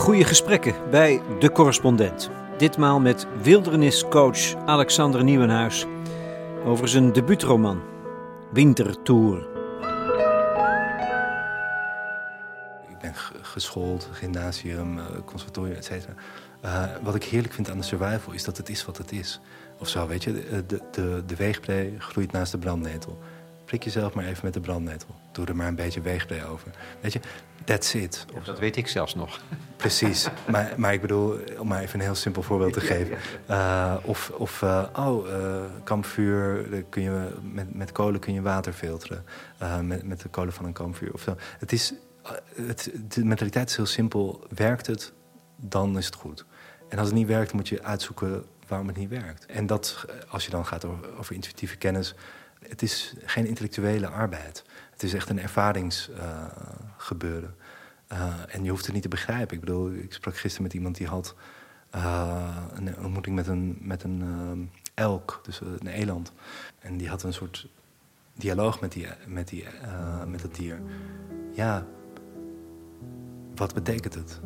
Goede gesprekken bij De Correspondent. Ditmaal met wilderniscoach Alexander Nieuwenhuis over zijn debuutroman Wintertour. Ik ben geschoold, gymnasium, eh, conservatorium, et cetera. Uh, wat ik heerlijk vind aan de survival is dat het is wat het is. Of zo, weet je, de, de, de, groeit naast de brandnetel. Prik jezelf maar even met de brandnetel. Doe er maar een beetje weegbree over. Weet je, that's it. Of dat weet ik zelfs nog. Precies. maar, maar ik bedoel, om maar even een heel simpel voorbeeld te geven. Uh, of, of uh, oh, uh, kampvuur, kun je, met, met kolen kun je water filteren. met, met de kolen van een kampvuur of zo. Het is, het, de mentaliteit is heel simpel. Werkt het, dan is het goed. En als het niet werkt, moet je uitzoeken waarom het niet werkt. En dat, als je dan gaat over, over intuïtieve kennis... het is geen intellectuele arbeid. Het is echt een ervaringsgebeuren. Uh, en je hoeft het niet te begrijpen. Ik bedoel, ik sprak gisteren met iemand die had uh, een ontmoeting met een, met een uh, elk, dus een eland. En die had een soort dialoog met, die, met, die, met dat dier. Ja, wat betekent het?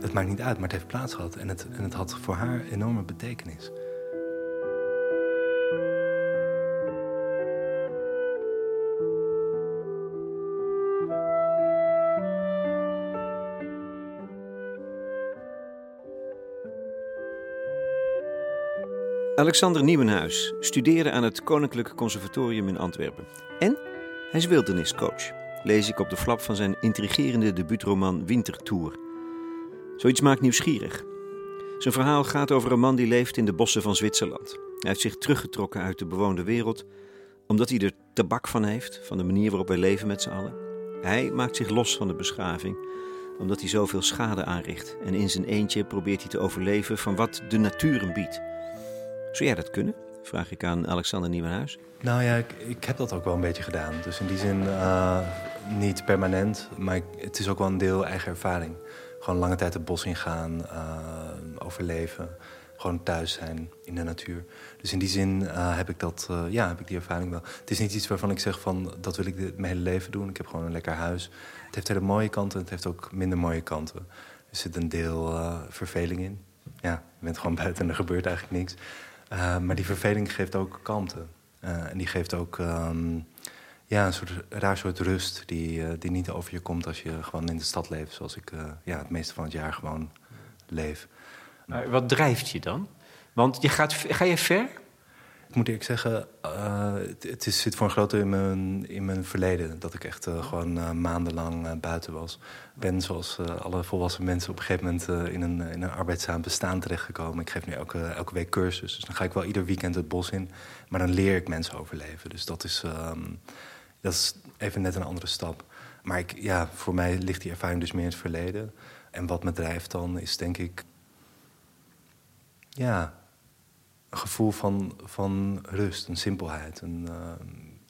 Het maakt niet uit, maar het heeft plaats gehad. En het, en het had voor haar enorme betekenis. Alexander Nieuwenhuis studeerde aan het Koninklijk Conservatorium in Antwerpen. En hij is wilderniscoach, lees ik op de flap van zijn intrigerende debuutroman Wintertour. Zoiets maakt nieuwsgierig. Zijn verhaal gaat over een man die leeft in de bossen van Zwitserland. Hij heeft zich teruggetrokken uit de bewoonde wereld omdat hij er tabak van heeft, van de manier waarop wij leven met z'n allen. Hij maakt zich los van de beschaving omdat hij zoveel schade aanricht en in zijn eentje probeert hij te overleven van wat de natuur hem biedt. Zou jij dat kunnen? Vraag ik aan Alexander Nieuwenhuis. Nou ja, ik, ik, heb dat ook wel een beetje gedaan. Dus in die zin uh, niet permanent, maar het is ook wel een deel eigen ervaring. Gewoon lange tijd het bos ingaan, uh, overleven, gewoon thuis zijn in de natuur. Dus in die zin uh, heb ik dat, ja, heb ik die ervaring wel. Het is niet iets waarvan ik zeg van dat wil ik mijn hele leven doen. Ik heb gewoon een lekker huis. Het heeft hele mooie kanten, het heeft ook minder mooie kanten. Er zit een deel verveling in. Ja, je bent gewoon buiten en er gebeurt eigenlijk niks. Uh, maar die verveling geeft ook kalmte. Uh, en die geeft ook um, ja, een soort raar soort rust die, uh, die niet over je komt als je gewoon in de stad leeft, zoals ik ja, het meeste van het jaar gewoon leef. Wat drijft je dan? Want je gaat, ga je ver? Moet eerlijk zeggen, uh, het, zit voor een groot deel in mijn, in mijn verleden. Dat ik echt uh, gewoon uh, maandenlang buiten was. Ben zoals alle volwassen mensen op een gegeven moment in, een, in een arbeidzaam bestaan terechtgekomen. Ik geef nu elke, elke week cursus. Dus dan ga ik wel ieder weekend het bos in. Maar dan leer ik mensen overleven. Dus dat is, um, dat is even net een andere stap. Maar ik, ja, voor mij ligt die ervaring dus meer in het verleden. En wat me drijft dan is denk ik... Ja, gevoel van, van rust, een simpelheid. En, uh,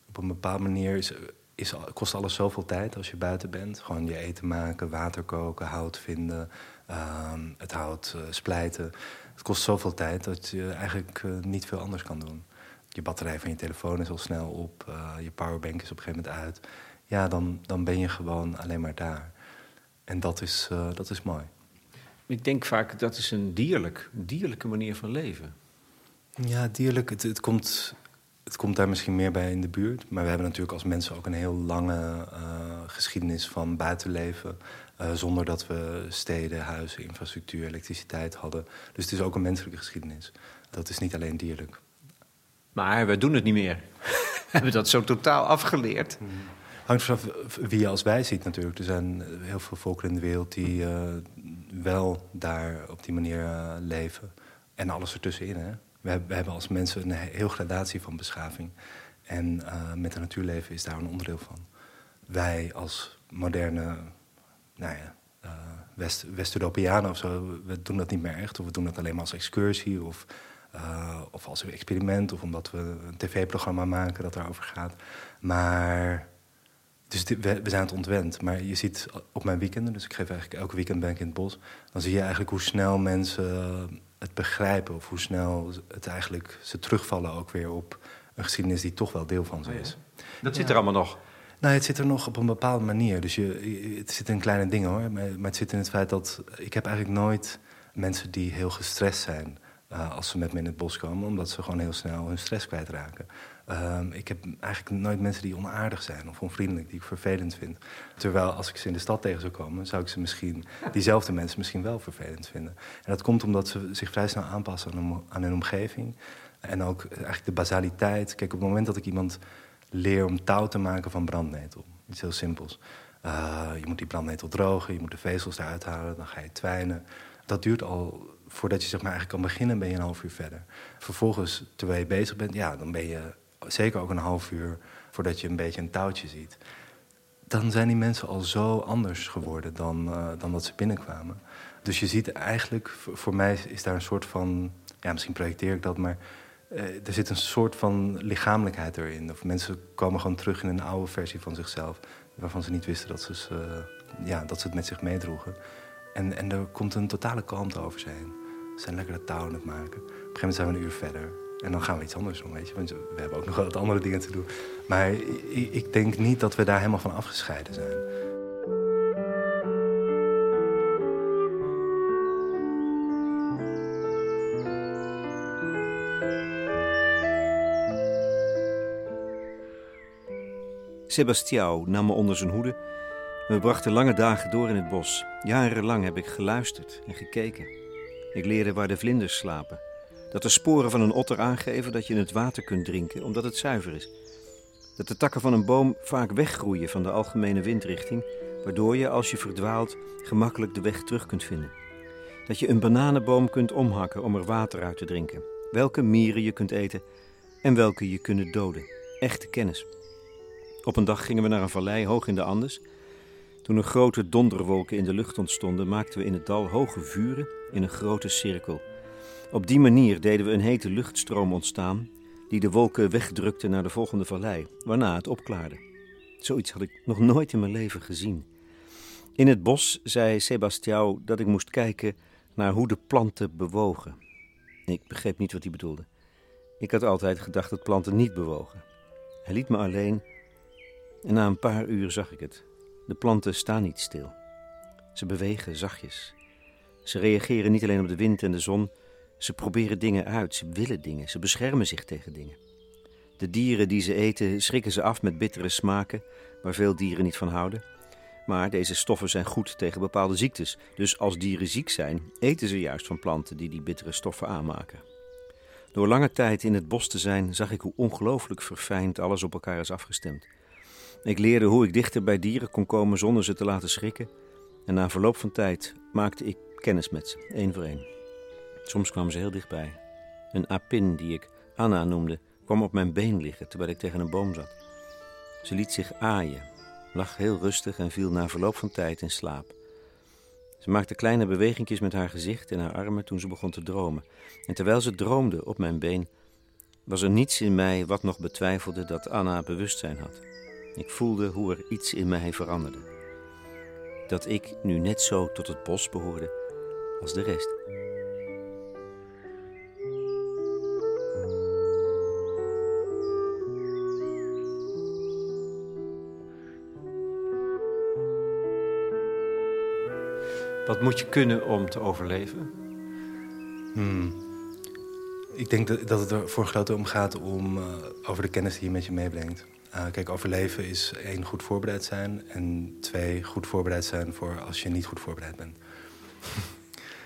op een bepaalde manier is, is, kost alles zoveel tijd als je buiten bent. Gewoon je eten maken, water koken, hout vinden, uh, het hout uh, splijten. Het kost zoveel tijd dat je eigenlijk uh, niet veel anders kan doen. Je batterij van je telefoon is al snel op, je powerbank is op een gegeven moment uit. Ja, dan, dan ben je gewoon alleen maar daar. En dat is, dat is mooi. Ik denk vaak dat is een dierlijk, dierlijke manier van leven. Ja, dierlijk. Het, het, komt, het komt daar misschien meer bij in de buurt. Maar we hebben natuurlijk als mensen ook een heel lange uh, geschiedenis van buitenleven. Uh, zonder dat we steden, huizen, infrastructuur, elektriciteit hadden. Dus het is ook een menselijke geschiedenis. Dat is niet alleen dierlijk. Maar we doen het niet meer. we hebben dat zo totaal afgeleerd. Mm. Hangt vanaf wie je als wij ziet natuurlijk. Er zijn heel veel volken in de wereld die uh, wel daar op die manier leven. En alles ertussenin, hè we, hebben als mensen een heel gradatie van beschaving. En uh, met het natuurleven is daar een onderdeel van. Wij als moderne nou ja, uh, West-Europeanen of zo, we doen dat niet meer echt. Of we doen dat alleen maar als excursie of, uh, of als experiment. Of omdat we een tv-programma maken dat daarover gaat. Maar dus we, we, zijn het ontwend. Maar je ziet op mijn weekenden, dus ik geef eigenlijk elke weekend ben ik in het bos... dan zie je eigenlijk hoe snel mensen het begrijpen of hoe snel het eigenlijk ze terugvallen ook weer op een geschiedenis die toch wel deel van ze is. Dat zit er allemaal nog. Nou, het zit er nog op een bepaalde manier. Dus je, het zit in kleine dingen hoor. Maar, maar het zit in het feit dat ik heb eigenlijk nooit mensen die heel gestrest zijn uh, als ze met me in het bos komen, omdat ze gewoon heel snel hun stress kwijtraken. Um, ik heb eigenlijk nooit mensen die onaardig zijn of onvriendelijk, die ik vervelend vind. Terwijl als ik ze in de stad tegen zou komen, zou ik ze misschien, diezelfde mensen misschien wel vervelend vinden. En dat komt omdat ze zich vrij snel aanpassen aan hun, omgeving. En ook eigenlijk de basaliteit. Kijk, op het moment dat ik iemand leer om touw te maken van brandnetel, iets heel simpels. Uh, je moet die brandnetel drogen, je moet de vezels eruit halen, dan ga je twijnen. Dat duurt al voordat je zeg maar, eigenlijk kan beginnen, ben je een half uur verder. Vervolgens, terwijl je bezig bent, ja, dan ben je zeker ook een half uur voordat je een beetje een touwtje ziet. Dan zijn die mensen al zo anders geworden dan, uh, dan dat ze binnenkwamen. Dus je ziet eigenlijk, voor mij is daar een soort van, ja, misschien projecteer ik dat, maar uh, er zit een soort van lichamelijkheid erin. Of mensen komen gewoon terug in een oude versie van zichzelf, waarvan ze niet wisten dat ze, ja, dat ze het met zich meedroegen. En, en er komt een totale kalmte over ze Ze zijn lekker de touw aan het maken. Op een gegeven moment zijn we een uur verder. En dan gaan we iets anders doen, weet je. Want we hebben ook nog wat andere dingen te doen. Maar ik, ik denk niet dat we daar helemaal van afgescheiden zijn. Sebastião nam me onder zijn hoede. We brachten lange dagen door in het bos. Jarenlang heb ik geluisterd en gekeken. Ik leerde waar de vlinders slapen. Dat de sporen van een otter aangeven dat je in het water kunt drinken omdat het zuiver is. Dat de takken van een boom vaak weggroeien van de algemene windrichting, waardoor je als je verdwaalt gemakkelijk de weg terug kunt vinden. Dat je een bananenboom kunt omhakken om er water uit te drinken. Welke mieren je kunt eten en welke je kunnen doden. Echte kennis. Op een dag gingen we naar een vallei hoog in de Andes toen er grote donderwolken in de lucht ontstonden, maakten we in het dal hoge vuren in een grote cirkel. Op die manier deden we een hete luchtstroom ontstaan, die de wolken wegdrukte naar de volgende vallei, waarna het opklaarde. Zoiets had ik nog nooit in mijn leven gezien. In het bos zei Sebastião dat ik moest kijken naar hoe de planten bewogen. Ik begreep niet wat hij bedoelde. Ik had altijd gedacht dat planten niet bewogen. Hij liet me alleen en na een paar uur zag ik het. De planten staan niet stil. Ze bewegen zachtjes. Ze reageren niet alleen op de wind en de zon. Ze proberen dingen uit, ze willen dingen, ze beschermen zich tegen dingen. De dieren die ze eten schrikken ze af met bittere smaken, waar veel dieren niet van houden. Maar deze stoffen zijn goed tegen bepaalde ziektes. Dus als dieren ziek zijn, eten ze juist van planten die die bittere stoffen aanmaken. Door lange tijd in het bos te zijn, zag ik hoe ongelooflijk verfijnd alles op elkaar is afgestemd. Ik leerde hoe ik dichter bij dieren kon komen zonder ze te laten schrikken. En na verloop van tijd maakte ik kennis met ze, één voor één. Soms kwamen ze heel dichtbij. Een apin, die ik Anna noemde, kwam op mijn been liggen terwijl ik tegen een boom zat. Ze liet zich aaien, lag heel rustig en viel na verloop van tijd in slaap. Ze maakte kleine bewegingjes met haar gezicht en haar armen toen ze begon te dromen. En terwijl ze droomde op mijn been, was er niets in mij wat nog betwijfelde dat Anna bewustzijn had. Ik voelde hoe er iets in mij veranderde. Dat ik nu net zo tot het bos behoorde als de rest. Wat moet je kunnen om te overleven? Hmm. Ik denk dat, dat het er voor deel om gaat om, uh, over de kennis die je met je meebrengt. Uh, kijk, overleven is één, goed voorbereid zijn. En twee, goed voorbereid zijn voor als je niet goed voorbereid bent.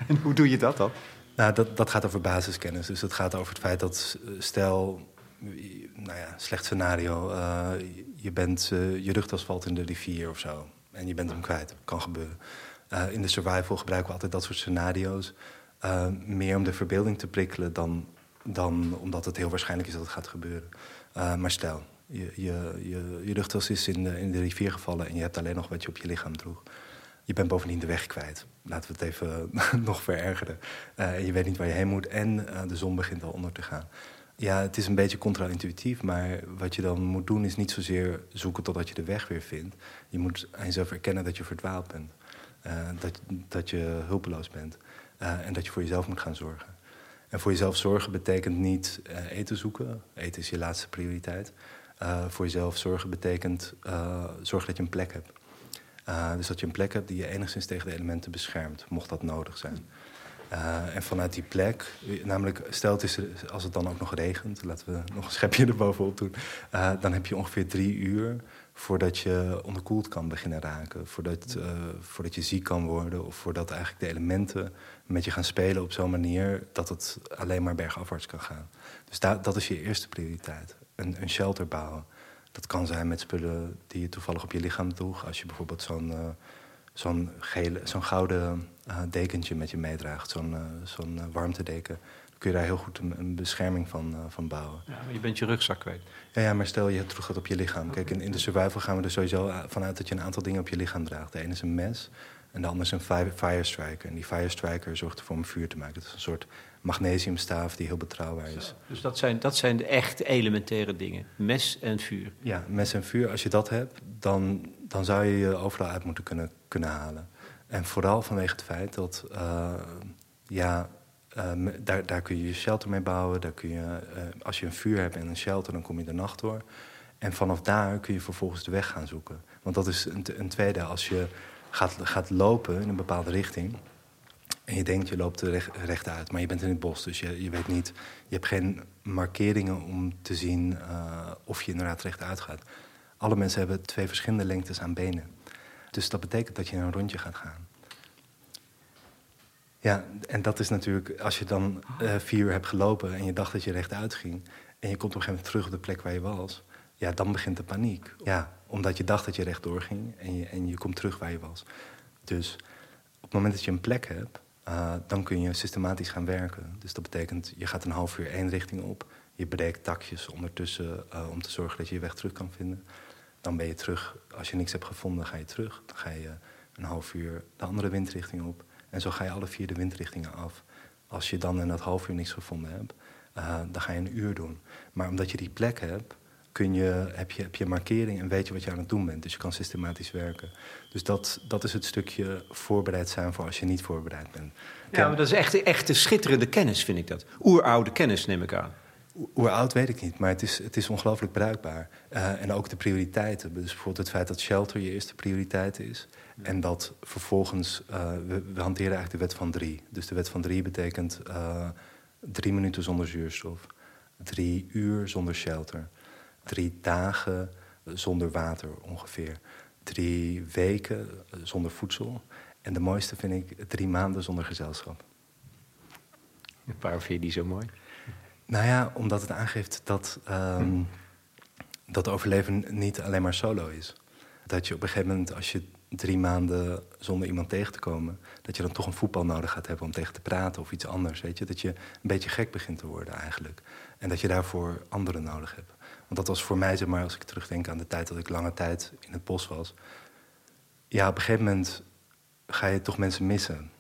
En hoe doe je dat dan? Nou, dat, dat gaat over basiskennis. Dus dat gaat over het feit dat, stel, nou ja, slecht scenario. Uh, je, bent, uh, je rugtas valt in de rivier of zo. En je bent hem kwijt. Kan gebeuren. In de survival gebruiken we altijd dat soort scenario's. meer om de verbeelding te prikkelen dan, dan omdat het heel waarschijnlijk is dat het gaat gebeuren. maar stel, je, je, je, je is in de, in de rivier gevallen en je hebt alleen nog wat je op je lichaam droeg. Je bent bovendien de weg kwijt. Laten we het even nog verergeren. Uh, je weet niet waar je heen moet en uh, de zon begint al onder te gaan. Ja, het is een beetje contra-intuïtief, maar wat je dan moet doen is niet zozeer zoeken totdat je de weg weer vindt. Je moet aan jezelf erkennen dat je verdwaald bent. Uh, dat, dat je hulpeloos bent. en dat je voor jezelf moet gaan zorgen. En voor jezelf zorgen betekent niet eten zoeken. Eten is je laatste prioriteit. voor jezelf zorgen betekent zorgen dat je een plek hebt. Dus dat je een plek hebt die je enigszins tegen de elementen beschermt, mocht dat nodig zijn. Uh, en vanuit die plek, namelijk stel is, als het dan ook nog regent, laten we nog een schepje erbovenop doen, uh, dan heb je ongeveer drie uur voordat je onderkoeld kan beginnen raken. Voordat, voordat je ziek kan worden of voordat eigenlijk de elementen met je gaan spelen op zo'n manier dat het alleen maar bergafwaarts kan gaan. Dus da dat is je eerste prioriteit. Een, een, shelter bouwen. Dat kan zijn met spullen die je toevallig op je lichaam droeg. Als je bijvoorbeeld zo'n zo'n zo'n gouden uh, dekentje met je meedraagt, zo'n uh, zo'n warmtedeken, dan kun je daar heel goed een, een bescherming van, van bouwen. Ja, maar je bent je rugzak kwijt. Ja, ja maar stel je terug gaat op je lichaam. Kijk, in, in de survival gaan we er sowieso vanuit dat je een aantal dingen op je lichaam draagt. De ene is een mes en de andere is een fire, fire striker. En die fire striker zorgt ervoor om vuur te maken. Het is een soort magnesiumstaaf die heel betrouwbaar is. dus dat zijn, dat zijn de echt elementaire dingen. Mes en vuur. Ja, mes en vuur. Als je dat hebt, dan, dan zou je je overal uit moeten kunnen, kunnen halen. En vooral vanwege het feit dat, uh, ja, uh, daar, daar kun je je shelter mee bouwen. Daar kun je, uh, als je een vuur hebt en een shelter, dan kom je de nacht door. En vanaf daar kun je vervolgens de weg gaan zoeken. Want dat is een, een tweede. Als je gaat, gaat lopen in een bepaalde richting... en je denkt je loopt recht, rechtuit, maar je bent in het bos... dus je, je weet niet, je hebt geen markeringen om te zien of je inderdaad rechtuit gaat. Alle mensen hebben twee verschillende lengtes aan benen. Dus dat betekent dat je een rondje gaat gaan. Ja, en dat is natuurlijk, als je dan uh, vier uur hebt gelopen en je dacht dat je rechtuit ging, en je komt op een gegeven moment terug op de plek waar je was, ja, dan begint de paniek. Ja, omdat je dacht dat je rechtdoor ging en je, en je komt terug waar je was. Dus op het moment dat je een plek hebt, uh, dan kun je systematisch gaan werken. Dus dat betekent, je gaat een half uur één richting op, je breekt takjes ondertussen uh, om te zorgen dat je je weg terug kan vinden. Dan ben je terug. Als je niks hebt gevonden, ga je terug. Dan ga je een half uur de andere windrichting op. En zo ga je alle vier de windrichtingen af. Als je dan in dat half uur niks gevonden hebt, uh, dan ga je een uur doen. Maar omdat je die plek hebt, kun je, heb, je, heb je markering en weet je wat je aan het doen bent. Dus je kan systematisch werken. Dus dat, dat is het stukje voorbereid zijn voor als je niet voorbereid bent. Ja, maar dat is echt, echt schitterende kennis, vind ik dat. Oeroude kennis, neem ik aan. Hoe oud weet ik niet, maar het is, het is ongelooflijk bruikbaar. Uh, en ook de prioriteiten. Dus bijvoorbeeld het feit dat shelter je eerste prioriteit is. En dat vervolgens, uh, we, we, hanteren eigenlijk de wet van drie. Dus de wet van drie betekent uh, drie minuten zonder zuurstof. Drie uur zonder shelter. Drie dagen zonder water ongeveer. Drie weken zonder voedsel. En de mooiste vind ik drie maanden zonder gezelschap. Een paar vind je die zo mooi? Nou ja, omdat het aangeeft dat, um, dat overleven niet alleen maar solo is. Dat je op een gegeven moment, als je drie maanden zonder iemand tegen te komen... dat je dan toch een voetbal nodig gaat hebben om tegen te praten of iets anders. Weet je? Dat je een beetje gek begint te worden eigenlijk. En dat je daarvoor anderen nodig hebt. Want dat was voor mij, zeg maar, als ik terugdenk aan de tijd dat ik lange tijd in het bos was... ja, op een gegeven moment ga je toch mensen missen.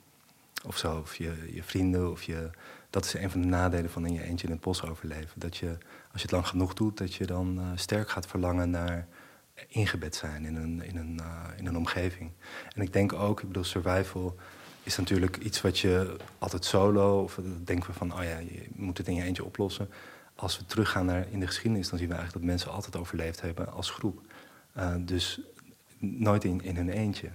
Of zo, of je, je vrienden, of je dat is een van de nadelen van in je eentje in het bos overleven. Dat je, als je het lang genoeg doet, dat je dan uh, sterk gaat verlangen naar ingebed zijn in een, in, een, uh, in een omgeving. En ik denk ook, ik bedoel, survival is natuurlijk iets wat je altijd solo... of denken we van, oh ja, je moet het in je eentje oplossen. Als we teruggaan naar in de geschiedenis, dan zien we eigenlijk dat mensen altijd overleefd hebben als groep. Uh, dus nooit in, in hun eentje.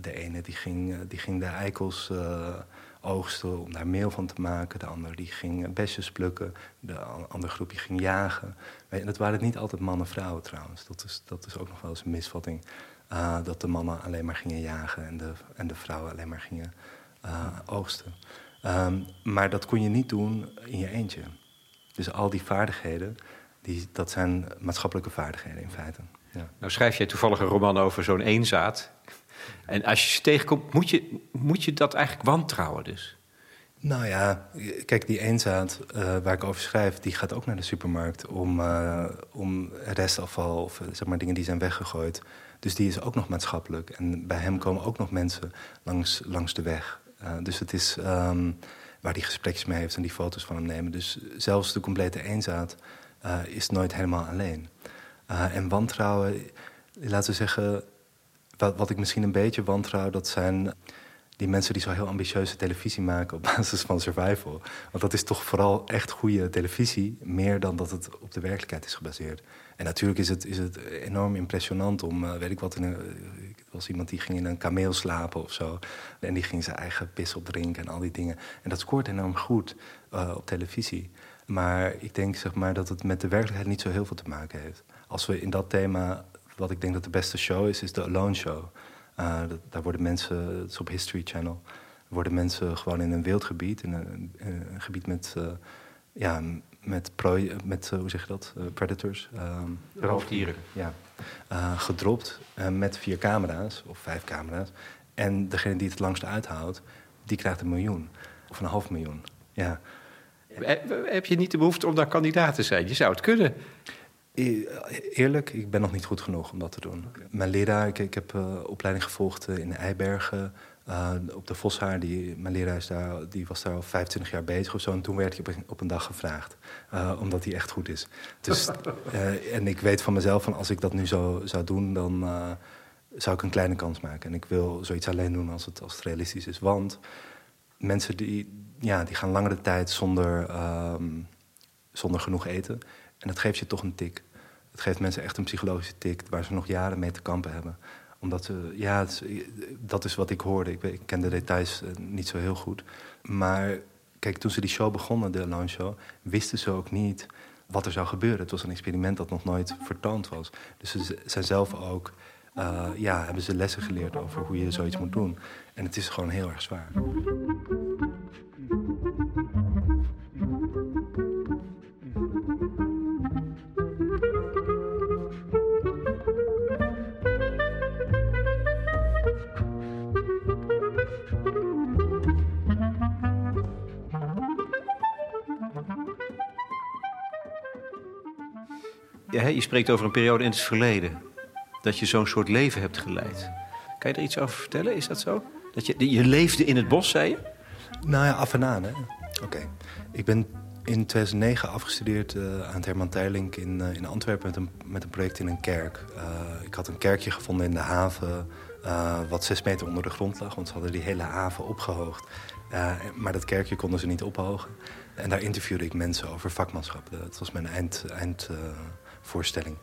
de ene die ging, die ging de eikels oogsten om daar meel van te maken. De ander die ging besjes plukken. De andere groep die ging jagen. En dat waren niet altijd mannen en vrouwen trouwens. Dat is, dat is ook nog wel eens een misvatting. Dat de mannen alleen maar gingen jagen en de, en de vrouwen alleen maar gingen oogsten. Um, maar dat kon je niet doen in je eentje. Dus al die vaardigheden, die, dat zijn maatschappelijke vaardigheden in feite. Ja. Nou schrijf jij toevallig een roman over zo'n eenzaad. En als je ze tegenkomt, moet je, moet je dat eigenlijk wantrouwen dus? Nou ja, kijk, die eenzaad uh, waar ik over schrijf... die gaat ook naar de supermarkt om, uh, om restafval... of zeg maar dingen die zijn weggegooid. Dus die is ook nog maatschappelijk. En bij hem komen ook nog mensen langs, langs de weg. Uh, dus het is um, waar die gesprekjes mee heeft en die foto's van hem nemen. Dus zelfs de complete eenzaad is nooit helemaal alleen. en wantrouwen, laten we zeggen wat, wat ik misschien een beetje wantrouw, dat zijn die mensen die zo heel ambitieuze televisie maken op basis van survival. Want dat is toch vooral echt goede televisie, meer dan dat het op de werkelijkheid is gebaseerd. En natuurlijk is het, is het enorm impressionant om, uh, weet ik wat, in een, was iemand die ging in een kameel slapen of zo. En die ging zijn eigen pis opdrinken en al die dingen. En dat scoort enorm goed uh, op televisie. Maar ik denk zeg maar, dat het met de werkelijkheid niet zo heel veel te maken heeft. Als we in dat thema, wat ik denk dat de beste show is, is de Alone Show. Uh, dat, daar worden mensen, het is op History Channel, worden mensen gewoon in een wildgebied, in een, een gebied met, uh, ja, met, prooi, met hoe zeg je dat, predators. Roofdieren. Ja, gedropt met vier camera's, of vijf camera's. En degene die het langste uithoudt, die krijgt een miljoen. Of een half miljoen, ja. Heb je niet de behoefte om daar kandidaat te zijn? Je zou het kunnen. Eerlijk, ik ben nog niet goed genoeg om dat te doen. Mijn leraar, ik, ik heb uh, opleiding gevolgd uh, in Eibergen. Uh, op de Voshaar, die, mijn leraar is daar, die was daar al 25 jaar bezig of zo. En toen werd hij op een, op een dag gevraagd. omdat hij echt goed is. Dus, en ik weet van mezelf, van als ik dat nu zo zou doen, dan zou ik een kleine kans maken. En ik wil zoiets alleen doen als het, als het realistisch is. Want mensen die, ja, die gaan langere tijd zonder, um, zonder genoeg eten. En dat geeft je toch een tik. Het geeft mensen echt een psychologische tik waar ze nog jaren mee te kampen hebben. Omdat ze, ja, is, dat is wat ik hoorde. Ik, ik, ken de details uh, niet zo heel goed. Maar kijk, toen ze die show begonnen, de Lounge Show, wisten ze ook niet wat er zou gebeuren. Het was een experiment dat nog nooit vertoond was. Dus ze zijn zelf ook, ja, hebben ze lessen geleerd over hoe je zoiets moet doen. En het is gewoon heel erg zwaar. Je spreekt over een periode in het verleden. Dat je zo'n soort leven hebt geleid. Kan je er iets over vertellen? Is dat zo? Dat je, je leefde in het bos, zei je? Nou ja, af en aan. Oké. Ik ben in 2009 afgestudeerd uh, aan het Herman Teirlink in, uh, in Antwerpen... Met een, met een project in een kerk. Uh, ik had een kerkje gevonden in de haven... wat zes meter onder de grond lag, want ze hadden die hele haven opgehoogd. maar dat kerkje konden ze niet ophogen. En daar interviewde ik mensen over vakmanschap. Dat was mijn eind, eindvoorstelling.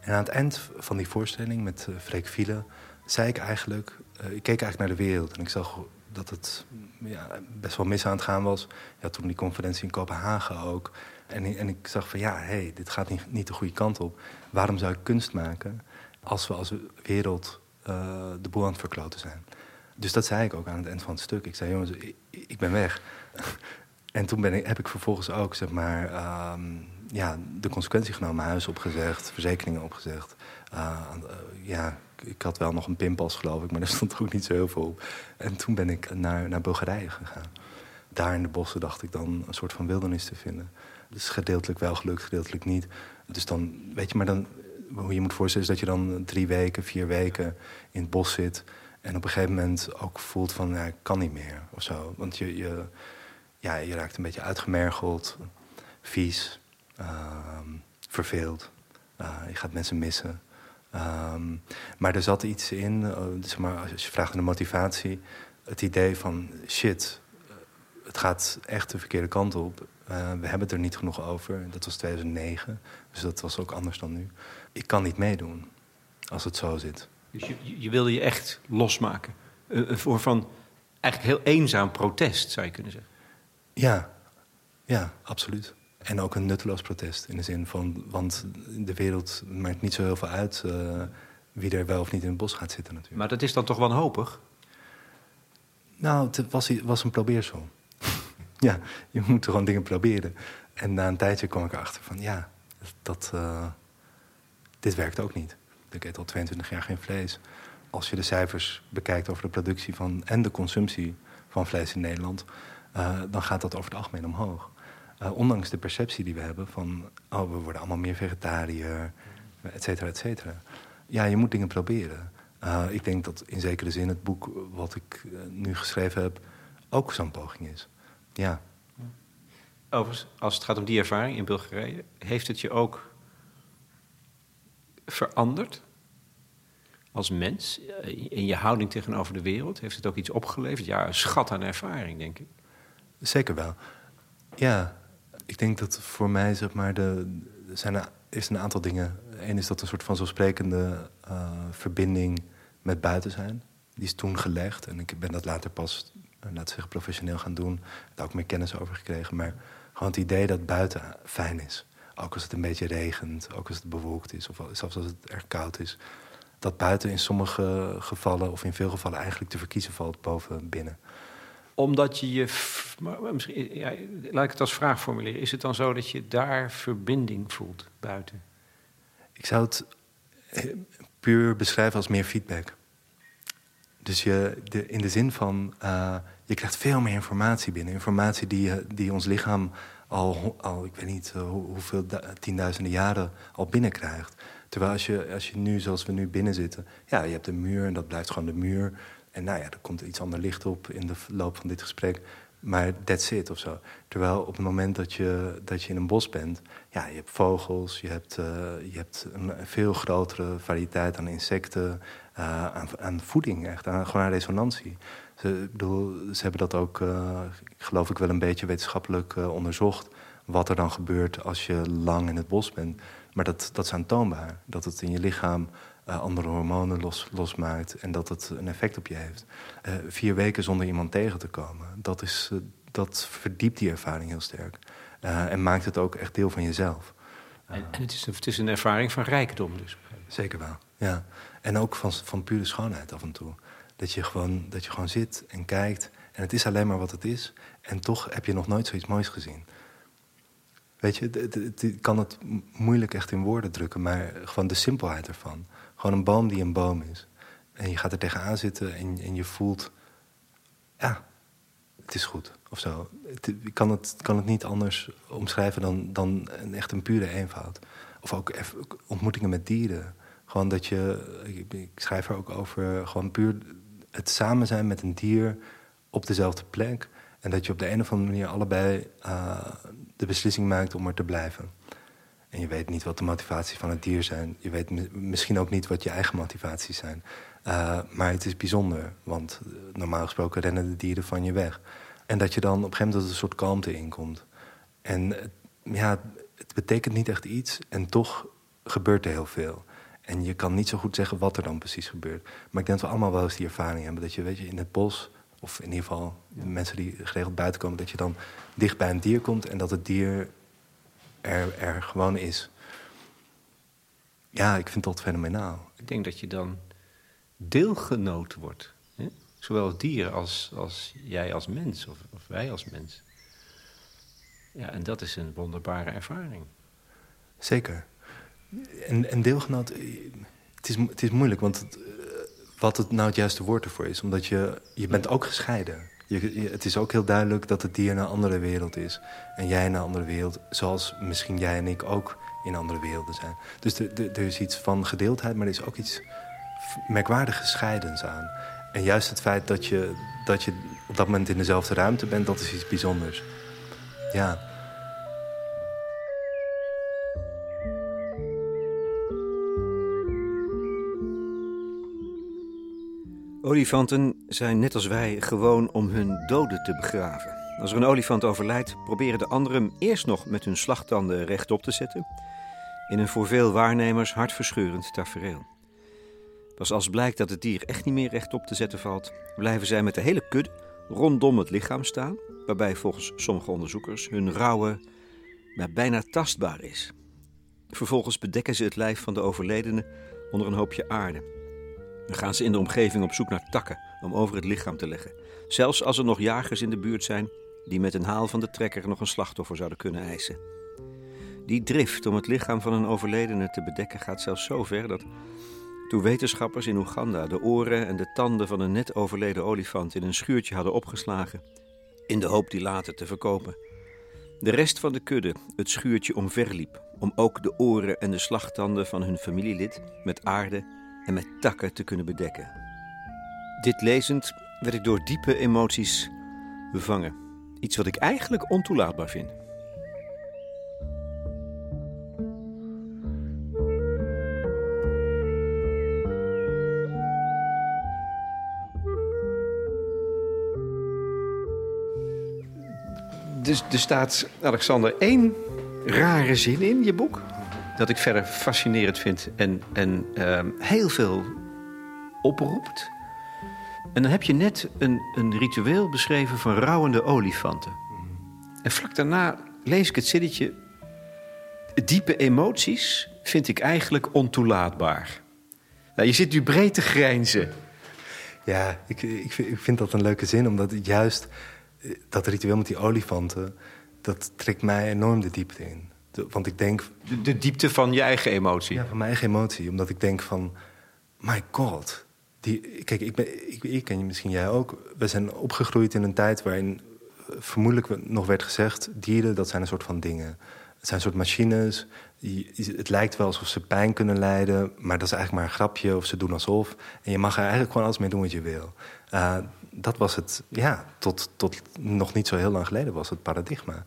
en aan het eind van die voorstelling met Freek Viele... zei ik eigenlijk... ik keek eigenlijk naar de wereld en ik zag dat het ja, best wel mis aan het gaan was. Ja, toen die conferentie in Kopenhagen ook. En, en ik zag van ja, hey, dit gaat niet, niet de goede kant op. Waarom zou ik kunst maken als we als wereld uh, de boel aan het verkloten zijn? Dus dat zei ik ook aan het eind van het stuk. Ik zei, jongens, ik, ben weg. en toen ben ik, heb ik vervolgens ook, zeg maar, um, ja, de consequentie genomen. Huis opgezegd, verzekeringen opgezegd. Uh, uh, ja, ik had wel nog een pinpas, geloof ik, maar daar stond er ook niet zo heel veel op. En toen ben ik naar, naar Bulgarije gegaan. Daar in de bossen dacht ik dan een soort van wildernis te vinden. Dus gedeeltelijk wel gelukt, gedeeltelijk niet. Dus dan, weet je, maar dan, hoe je moet voorstellen is dat je dan drie weken, vier weken in het bos zit. En op een gegeven moment ook voelt van, ja, ik kan niet meer of zo. Want je, je, ja, je raakt een beetje uitgemergeld, vies, uh, verveeld. Uh, je gaat mensen missen. Um, maar er zat iets in, uh, zeg maar, als je vraagt naar de motivatie... het idee van, shit, het gaat echt de verkeerde kant op. Uh, we hebben het er niet genoeg over. Dat was 2009, dus dat was ook anders dan nu. Ik kan niet meedoen als het zo zit. Dus je, je wilde je echt losmaken? Een vorm van eigenlijk heel eenzaam protest, zou je kunnen zeggen? Ja, ja, absoluut. En ook een nutteloos protest. In de zin van, want de wereld maakt niet zo heel veel uit uh, wie er wel of niet in het bos gaat zitten natuurlijk. Maar dat is dan toch wanhopig? Nou, het was, was een probeersel. ja, je moet gewoon dingen proberen. En na een tijdje kwam ik erachter van, ja, dat, uh, dit werkt ook niet. Ik eet al 22 jaar geen vlees. Als je de cijfers bekijkt over de productie van, en de consumptie van vlees in Nederland... Uh, dan gaat dat over het algemeen omhoog. Uh, ondanks de perceptie die we hebben van... oh, we worden allemaal meer vegetariër, et cetera, et cetera. Ja, je moet dingen proberen. Uh, ik denk dat in zekere zin het boek wat ik uh, nu geschreven heb... ook zo'n poging is. Ja. Overigens, als het gaat om die ervaring in Bulgarije... heeft het je ook veranderd? als mens, in je houding tegenover de wereld? Heeft het ook iets opgeleverd? Ja, een schat aan ervaring, denk ik. Zeker wel. Ja, ik denk dat voor mij, zeg maar, de, zijn er is een aantal dingen. Eén is dat een soort van zo sprekende uh, verbinding met buiten zijn. Die is toen gelegd en ik ben dat later pas, uh, laten zeggen, professioneel gaan doen. Daar ook meer kennis over gekregen. Maar gewoon het idee dat buiten fijn is. Ook als het een beetje regent, ook als het bewolkt is, of zelfs als het erg koud is. Dat buiten in sommige gevallen, of in veel gevallen, eigenlijk te verkiezen valt boven binnen omdat je je. Misschien, laat ik het als vraag formuleren. Is het dan zo dat je daar verbinding voelt buiten? Ik zou het eh, puur beschrijven als meer feedback. Dus je, in de zin van, uh, je krijgt veel meer informatie binnen. Informatie die, die ons lichaam al, al ik weet niet hoeveel tienduizenden jaren al binnenkrijgt. Terwijl als je, als je nu, zoals we nu binnen zitten... ja, je hebt een muur en dat blijft gewoon de muur. En nou ja, er komt iets ander licht op in de loop van dit gesprek. Maar that's it of zo. Terwijl op het moment dat je, dat je in een bos bent, ja, je hebt vogels, je hebt, uh, je hebt een veel grotere variëteit aan insecten, uh, aan, aan, voeding, echt, aan, gewoon aan resonantie. Ze, bedoel, ze hebben dat ook, uh, geloof ik, wel een beetje wetenschappelijk onderzocht. Wat er dan gebeurt als je lang in het bos bent. Maar dat, dat is aantoonbaar. Dat het in je lichaam uh, andere hormonen los, losmaakt en dat het een effect op je heeft. Uh, vier weken zonder iemand tegen te komen, dat, is, uh, dat verdiept die ervaring heel sterk. en maakt het ook echt deel van jezelf. en, en het, is een, het is een ervaring van rijkdom dus? Zeker wel, ja. En ook van, van pure schoonheid af en toe. Dat je, gewoon, dat je gewoon zit en kijkt en het is alleen maar wat het is. En toch heb je nog nooit zoiets moois gezien. Weet je, ik kan het moeilijk echt in woorden drukken, maar gewoon de simpelheid ervan. Gewoon een boom die een boom is. En je gaat er tegenaan zitten en, en je voelt... Ja, het is goed, of zo. ik kan het, kan het niet anders omschrijven dan, dan echt een pure eenvoud. Of ook ontmoetingen met dieren. Gewoon dat je... Ik, schrijf er ook over gewoon puur het samen zijn met een dier op dezelfde plek. En dat je op de een of andere manier allebei uh, de beslissing maakt om er te blijven. En je weet niet wat de motivaties van het dier zijn. Je weet misschien ook niet wat je eigen motivaties zijn. Uh, maar het is bijzonder, want uh, normaal gesproken rennen de dieren van je weg. En dat je dan op een gegeven moment een soort kalmte inkomt. En ja, het betekent niet echt iets en toch gebeurt er heel veel. En je kan niet zo goed zeggen wat er dan precies gebeurt. Maar ik denk dat we allemaal wel eens die ervaring hebben. Dat je weet je, in het bos, of in ieder geval mensen die geregeld buiten komen... dat je dan dicht bij een dier komt en dat het dier er, er gewoon is. Ja, ik vind dat fenomenaal. Ik denk dat je dan deelgenoot wordt. Hè? Zowel dieren als, als jij als mens, of, of wij als mens. Ja, en dat is een wonderbare ervaring. Zeker. En, en deelgenoot, het is, het is moeilijk, want het, eh, wat het nou het juiste woord ervoor is. Omdat je, je bent ook gescheiden. Je, het is ook heel duidelijk dat het dier in een andere wereld is. En jij een andere wereld, zoals misschien jij en ik ook in andere werelden zijn. Dus er is iets van gedeeldheid, maar er is ook iets merkwaardig gescheidens aan. En juist het feit dat je, dat je op dat moment in dezelfde ruimte bent, dat is iets bijzonders. Ja. Olifanten zijn net als wij gewoon om hun doden te begraven. Als er een olifant overlijdt, proberen de anderen hem eerst nog met hun slagtanden rechtop te zetten. In een voor veel waarnemers hartverscheurend tafereel. Pas als blijkt dat het dier echt niet meer rechtop te zetten valt, blijven zij met de hele kudde rondom het lichaam staan, waarbij volgens sommige onderzoekers hun rouwe bijna tastbaar is. Vervolgens bedekken ze het lijf van de overledene onder een hoopje aarde dan gaan ze in de omgeving op zoek naar takken om over het lichaam te leggen. Zelfs als er nog jagers in de buurt zijn die met een haal van de trekker nog een slachtoffer zouden kunnen eisen. Die drift om het lichaam van een overledene te bedekken gaat zelfs zo ver dat toen wetenschappers in Oeganda de oren en de tanden van een net overleden olifant in een schuurtje hadden opgeslagen, in de hoop die later te verkopen, de rest van de kudde het schuurtje omverliep om ook de oren en de slagtanden van hun familielid met aarde en met takken te kunnen bedekken. Dit lezend werd ik door diepe emoties bevangen. Iets wat ik eigenlijk ontoelaatbaar vind. Dus er staat, Alexander, één rare zin in je boek. Dat ik verder fascinerend vind en, en ehm, heel veel oproept. En dan heb je net een, een ritueel beschreven van rouwende olifanten. En vlak daarna lees ik het zinnetje... Diepe emoties vind ik eigenlijk ontoelaatbaar. Nou, je zit nu breed te grijnzen. Ja, ik, ik, vind dat een leuke zin, omdat juist dat ritueel met die olifanten, dat trekt mij enorm de diepte in. Want ik denk... De, de, diepte van je eigen emotie? Ja, van mijn eigen emotie. Omdat ik denk van, my god. Die, kijk, ik, ben, ik, ik en misschien jij ook. We zijn opgegroeid in een tijd waarin eh, vermoedelijk nog werd gezegd... dieren, dat zijn een soort van dingen. Het zijn een soort machines. Het lijkt wel alsof ze pijn kunnen lijden... maar dat is eigenlijk maar een grapje of ze doen alsof. En je mag er eigenlijk gewoon alles mee doen wat je wil. Uh, dat was het, ja, tot, tot nog niet zo heel lang geleden was het paradigma.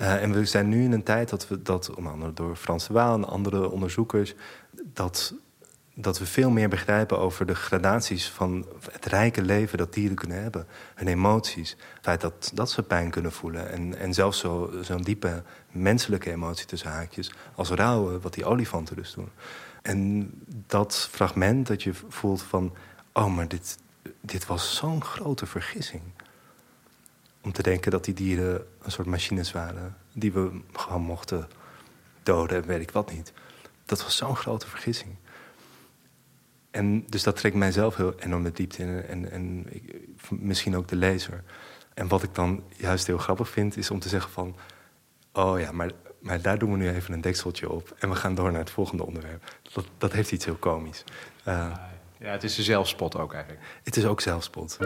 Uh, en we zijn nu in een tijd dat we dat, onder andere door Frans de Waal en andere onderzoekers, dat, dat we veel meer begrijpen over de gradaties van het rijke leven dat dieren kunnen hebben. Hun emoties. Het feit dat, dat ze pijn kunnen voelen. En, en zelfs zo'n zo diepe menselijke emotie tussen haakjes als rouwen, wat die olifanten dus doen. En dat fragment dat je voelt van, oh, maar dit, dit was zo'n grote vergissing. Om te denken dat die dieren een soort machines waren... die we gewoon mochten doden en weet ik wat niet. Dat was zo'n grote vergissing. En dus dat trekt mijzelf heel enorm de diepte in. En, en misschien ook de lezer. En wat ik dan juist heel grappig vind, is om te zeggen van... oh ja, maar, maar daar doen we nu even een dekseltje op... en we gaan door naar het volgende onderwerp. Dat, dat heeft iets heel komisch. Uh, ja, het is een zelfspot ook eigenlijk. Het is ook zelfspot.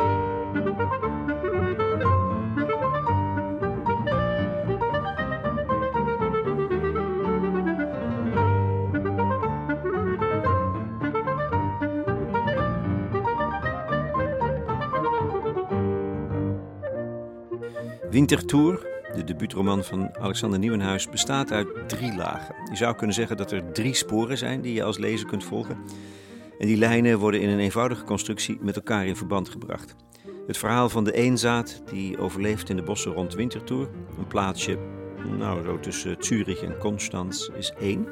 Wintertour, de debuutroman van Alexander Nieuwenhuis, bestaat uit drie lagen. Je zou kunnen zeggen dat er drie sporen zijn die je als lezer kunt volgen. En die lijnen worden in een eenvoudige constructie met elkaar in verband gebracht. Het verhaal van de eenzaad die overleeft in de bossen rond Winterthur, een plaatsje nou, zo tussen Zurich en Konstanz, is één.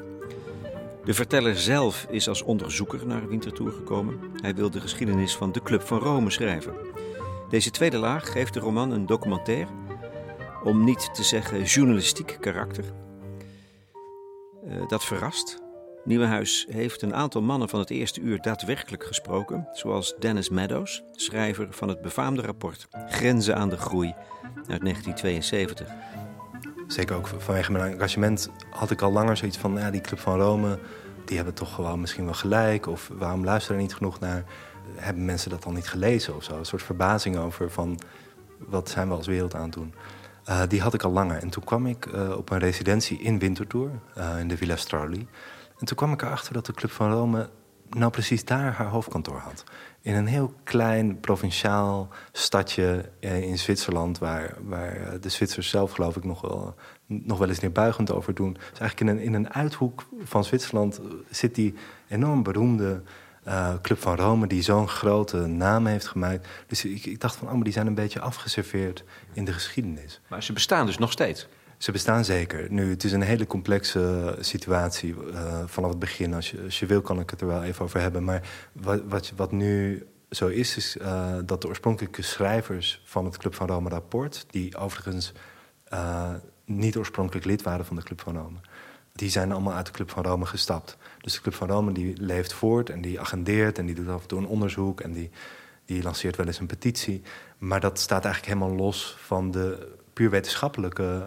De verteller zelf is als onderzoeker naar Winterthur gekomen. Hij wil de geschiedenis van de Club van Rome schrijven. Deze tweede laag geeft de roman een documentaire, om niet te zeggen journalistiek karakter. Uh, dat verrast, Nieuwenhuis heeft een aantal mannen van het eerste uur daadwerkelijk gesproken, zoals Dennis Meadows, schrijver van het befaamde rapport Grenzen aan de Groei uit 1972. Zeker ook vanwege mijn engagement had ik al langer zoiets van, ja, die Club van Rome, die hebben toch gewoon misschien wel gelijk, of waarom luisteren er niet genoeg naar? Hebben mensen dat dan niet gelezen of zo? Een soort verbazing over van, wat zijn we als wereld aan het doen? Uh, die had ik al langer. En toen kwam ik uh, op een residentie in Winterthur, uh, in de Villa Stroli. En toen kwam ik erachter dat de Club van Rome nou precies daar haar hoofdkantoor had. In een heel klein provinciaal stadje eh, in Zwitserland... waar, waar eh, de Zwitsers zelf geloof ik nog wel, nog wel eens neerbuigend over doen. Dus eigenlijk in een, in een uithoek van Zwitserland eh, zit die enorm beroemde... Uh, Club van Rome, die zo'n grote naam heeft gemaakt. Dus ik, ik dacht van, oh, maar die zijn een beetje afgeserveerd in de geschiedenis. Maar ze bestaan dus nog steeds? Ze bestaan zeker. Nu, het is een hele complexe situatie uh, vanaf het begin. Als je, als je wil, kan ik het er wel even over hebben. Maar wat, wat, wat nu zo is, is uh, dat de oorspronkelijke schrijvers van het Club van Rome rapport... die overigens uh, niet oorspronkelijk lid waren van de Club van Rome... die zijn allemaal uit de Club van Rome gestapt. Dus de Club van Rome die leeft voort en die agendeert... en die doet af en toe een onderzoek en die, die lanceert wel eens een petitie. Maar dat staat eigenlijk helemaal los van de puur wetenschappelijke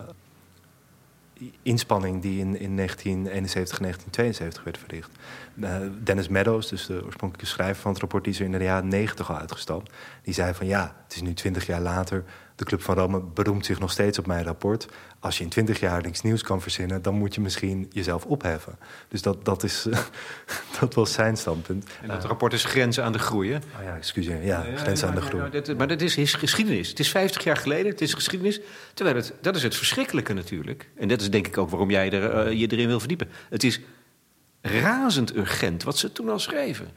inspanning die in, in 1971 en 1972 werd verricht. Uh, Dennis Meadows, dus de oorspronkelijke schrijver van het rapport... die is er in de jaren 90 al uitgestapt. Die zei van ja, het is nu 20 jaar later... de Club van Rome beroemt zich nog steeds op mijn rapport. Als je in 20 jaar niks nieuws kan verzinnen... dan moet je misschien jezelf opheffen. Dus dat, dat, is, dat was zijn standpunt. En dat rapport is Grenzen aan de Groei, hè? Oh ja, excuseer. Ja, Grenzen aan de Groei. maar dat is geschiedenis. Het is 50 jaar geleden, het is geschiedenis. Terwijl het, dat is het verschrikkelijke natuurlijk. En dat is denk ik ook waarom jij er, uh, je erin wil verdiepen. Het is razend urgent wat ze toen al schreven.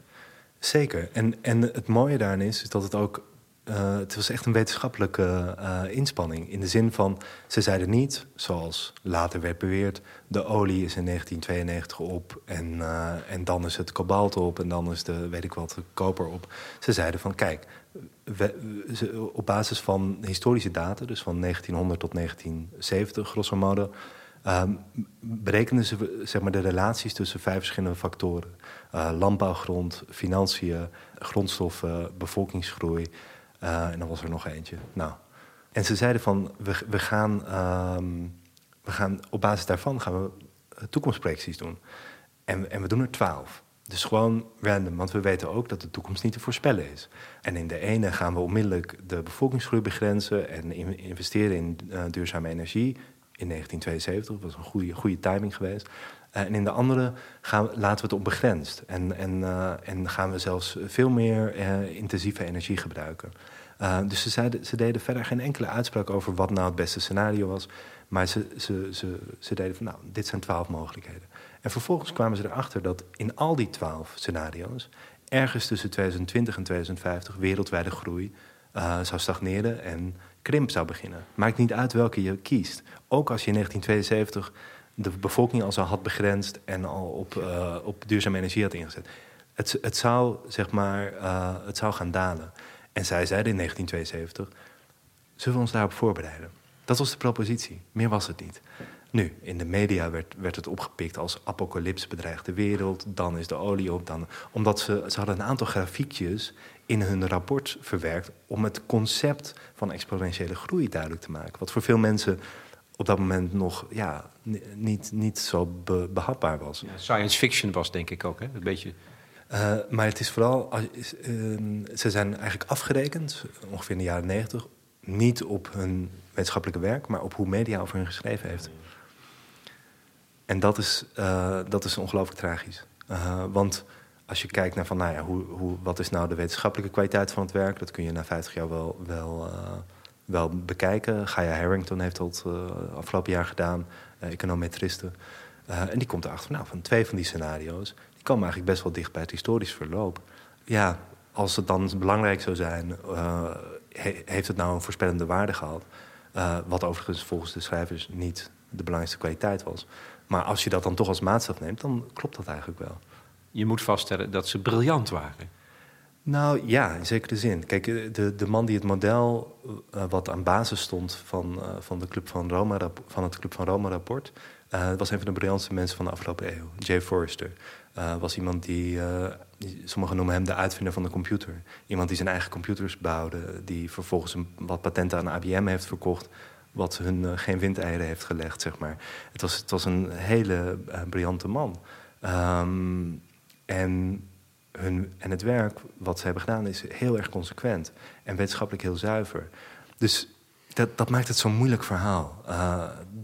Zeker. En, en het mooie daarin is, is dat het ook uh, het was echt een wetenschappelijke uh, inspanning. In de zin van, ze zeiden niet, zoals later werd beweerd... de olie is in 1992 op en, uh, en dan is het kobalt op... en dan is de, weet ik wat, de koper op. Ze zeiden van, kijk, op basis van historische data... dus van 1900 tot 1970, grosso modo... Um, berekenen ze zeg maar, de relaties tussen vijf verschillende factoren. landbouwgrond, financiën, grondstoffen, bevolkingsgroei... Uh, en dan was er nog eentje. Nou. En ze zeiden van, we, we, gaan, um, we gaan op basis daarvan gaan we toekomstprojecties doen. En, en we doen er twaalf. Dus gewoon random, want we weten ook dat de toekomst niet te voorspellen is. En in de ene gaan we onmiddellijk de bevolkingsgroei begrenzen... en investeren in uh, duurzame energie in 1972. Dat was een goede, goede timing geweest. Uh, en in de andere gaan, laten we het onbegrensd. En, en, uh, en gaan we zelfs veel meer intensieve energie gebruiken. Dus ze, ze deden verder geen enkele uitspraak over wat nou het beste scenario was. Maar ze, ze, ze, ze deden van, nou, dit zijn twaalf mogelijkheden. En vervolgens kwamen ze erachter dat in al die twaalf scenario's... ergens tussen 2020 en 2050 wereldwijde groei zou stagneren en krimp zou beginnen. Maakt niet uit welke je kiest. Ook als je in 1972 de bevolking al zo had begrensd... en al op, uh, op duurzame energie had ingezet. Het, het, zou, zeg maar, uh, het zou gaan dalen. En zij zeiden in 1972, zullen we ons daarop voorbereiden? Dat was de propositie, meer was het niet. Nu, in de media werd, werd het opgepikt als apocalyps bedreigt de wereld... dan is de olie op, dan... Omdat ze, ze hadden een aantal grafiekjes in hun rapport verwerkt... om het concept van exponentiële groei duidelijk te maken. Wat voor veel mensen op dat moment nog ja, niet, niet zo behapbaar was. Ja, science fiction was denk ik ook, hè? Een beetje uh, maar het is vooral, uh, ze zijn eigenlijk afgerekend, ongeveer in de jaren negentig, niet op hun wetenschappelijke werk, maar op hoe media over hun geschreven heeft. En dat is, uh, dat is ongelooflijk tragisch. want als je kijkt naar van, nou ja, hoe, hoe, wat is nou de wetenschappelijke kwaliteit van het werk, dat kun je na 50 jaar wel, wel, wel bekijken. Gaia Harrington heeft dat afgelopen jaar gedaan, econometristen. en die komt erachter, nou, van twee van die scenario's komen eigenlijk best wel dicht bij het historisch verloop. Ja, als het dan belangrijk zou zijn, uh, heeft het nou een voorspellende waarde gehad? Wat overigens volgens de schrijvers niet de belangrijkste kwaliteit was. Maar als je dat dan toch als maatstaf neemt, dan klopt dat eigenlijk wel. Je moet vaststellen dat ze briljant waren. Nou ja, in zekere zin. Kijk, eh, de, de man die het model uh, wat aan basis stond van, van, de Club van, Rome, van het Club van Rome rapport... was een van de briljantste mensen van de afgelopen eeuw, Jay Forrester. Was iemand die, sommigen noemen hem de uitvinder van de computer. Iemand die zijn eigen computers bouwde, die vervolgens een, wat patenten aan IBM heeft verkocht, wat hun geen windeieren heeft gelegd, zeg maar. Het was, het was een hele briljante man. Um, en, hun, en het werk wat ze hebben gedaan is heel erg consequent en wetenschappelijk heel zuiver. Dus dat, dat maakt het zo'n moeilijk verhaal.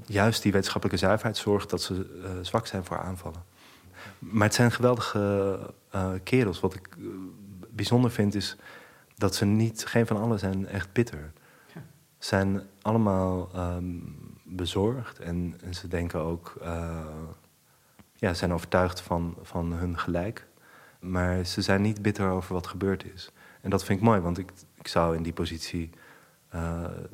juist die wetenschappelijke zuiverheid zorgt dat ze zwak zijn voor aanvallen. Maar het zijn geweldige uh, kerels. Wat ik bijzonder vind is dat ze niet, geen van allen zijn echt bitter. Ja. Zijn allemaal um, bezorgd en, en, ze denken ook, ja, zijn overtuigd van, van hun gelijk. Maar ze zijn niet bitter over wat gebeurd is. En dat vind ik mooi, want ik, ik zou in die positie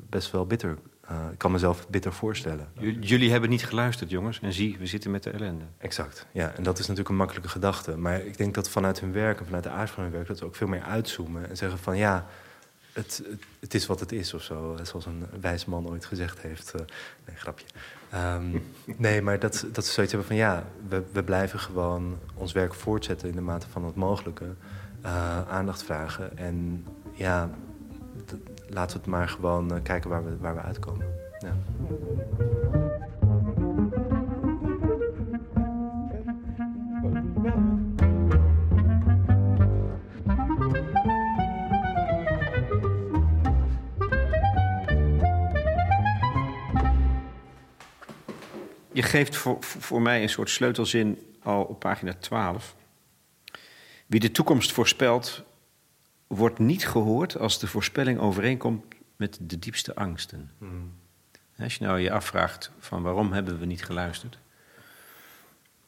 best wel bitter uh, ik kan mezelf bitter voorstellen. jullie hebben niet geluisterd, jongens. En zie, we zitten met de ellende. Exact, ja. En dat is natuurlijk een makkelijke gedachte. Maar ik denk dat vanuit hun werk en vanuit de aard van hun werk... dat ze ook veel meer uitzoomen en zeggen van... ja, het, het, is wat het is of zo. Zoals een wijs man ooit gezegd heeft. Uh, nee, grapje. Um, nee, maar dat, dat ze zoiets hebben van... ja, we, we blijven gewoon ons werk voortzetten in de mate van het mogelijke. Uh, aandacht vragen. En ja, laten we het maar gewoon uh, kijken waar we, waar we uitkomen. Ja. Je geeft voor, voor mij een soort sleutelzin al op pagina 12. Wie de toekomst voorspelt, wordt niet gehoord als de voorspelling overeenkomt met de diepste angsten. Hmm. Als je nou je afvraagt van waarom hebben we niet geluisterd,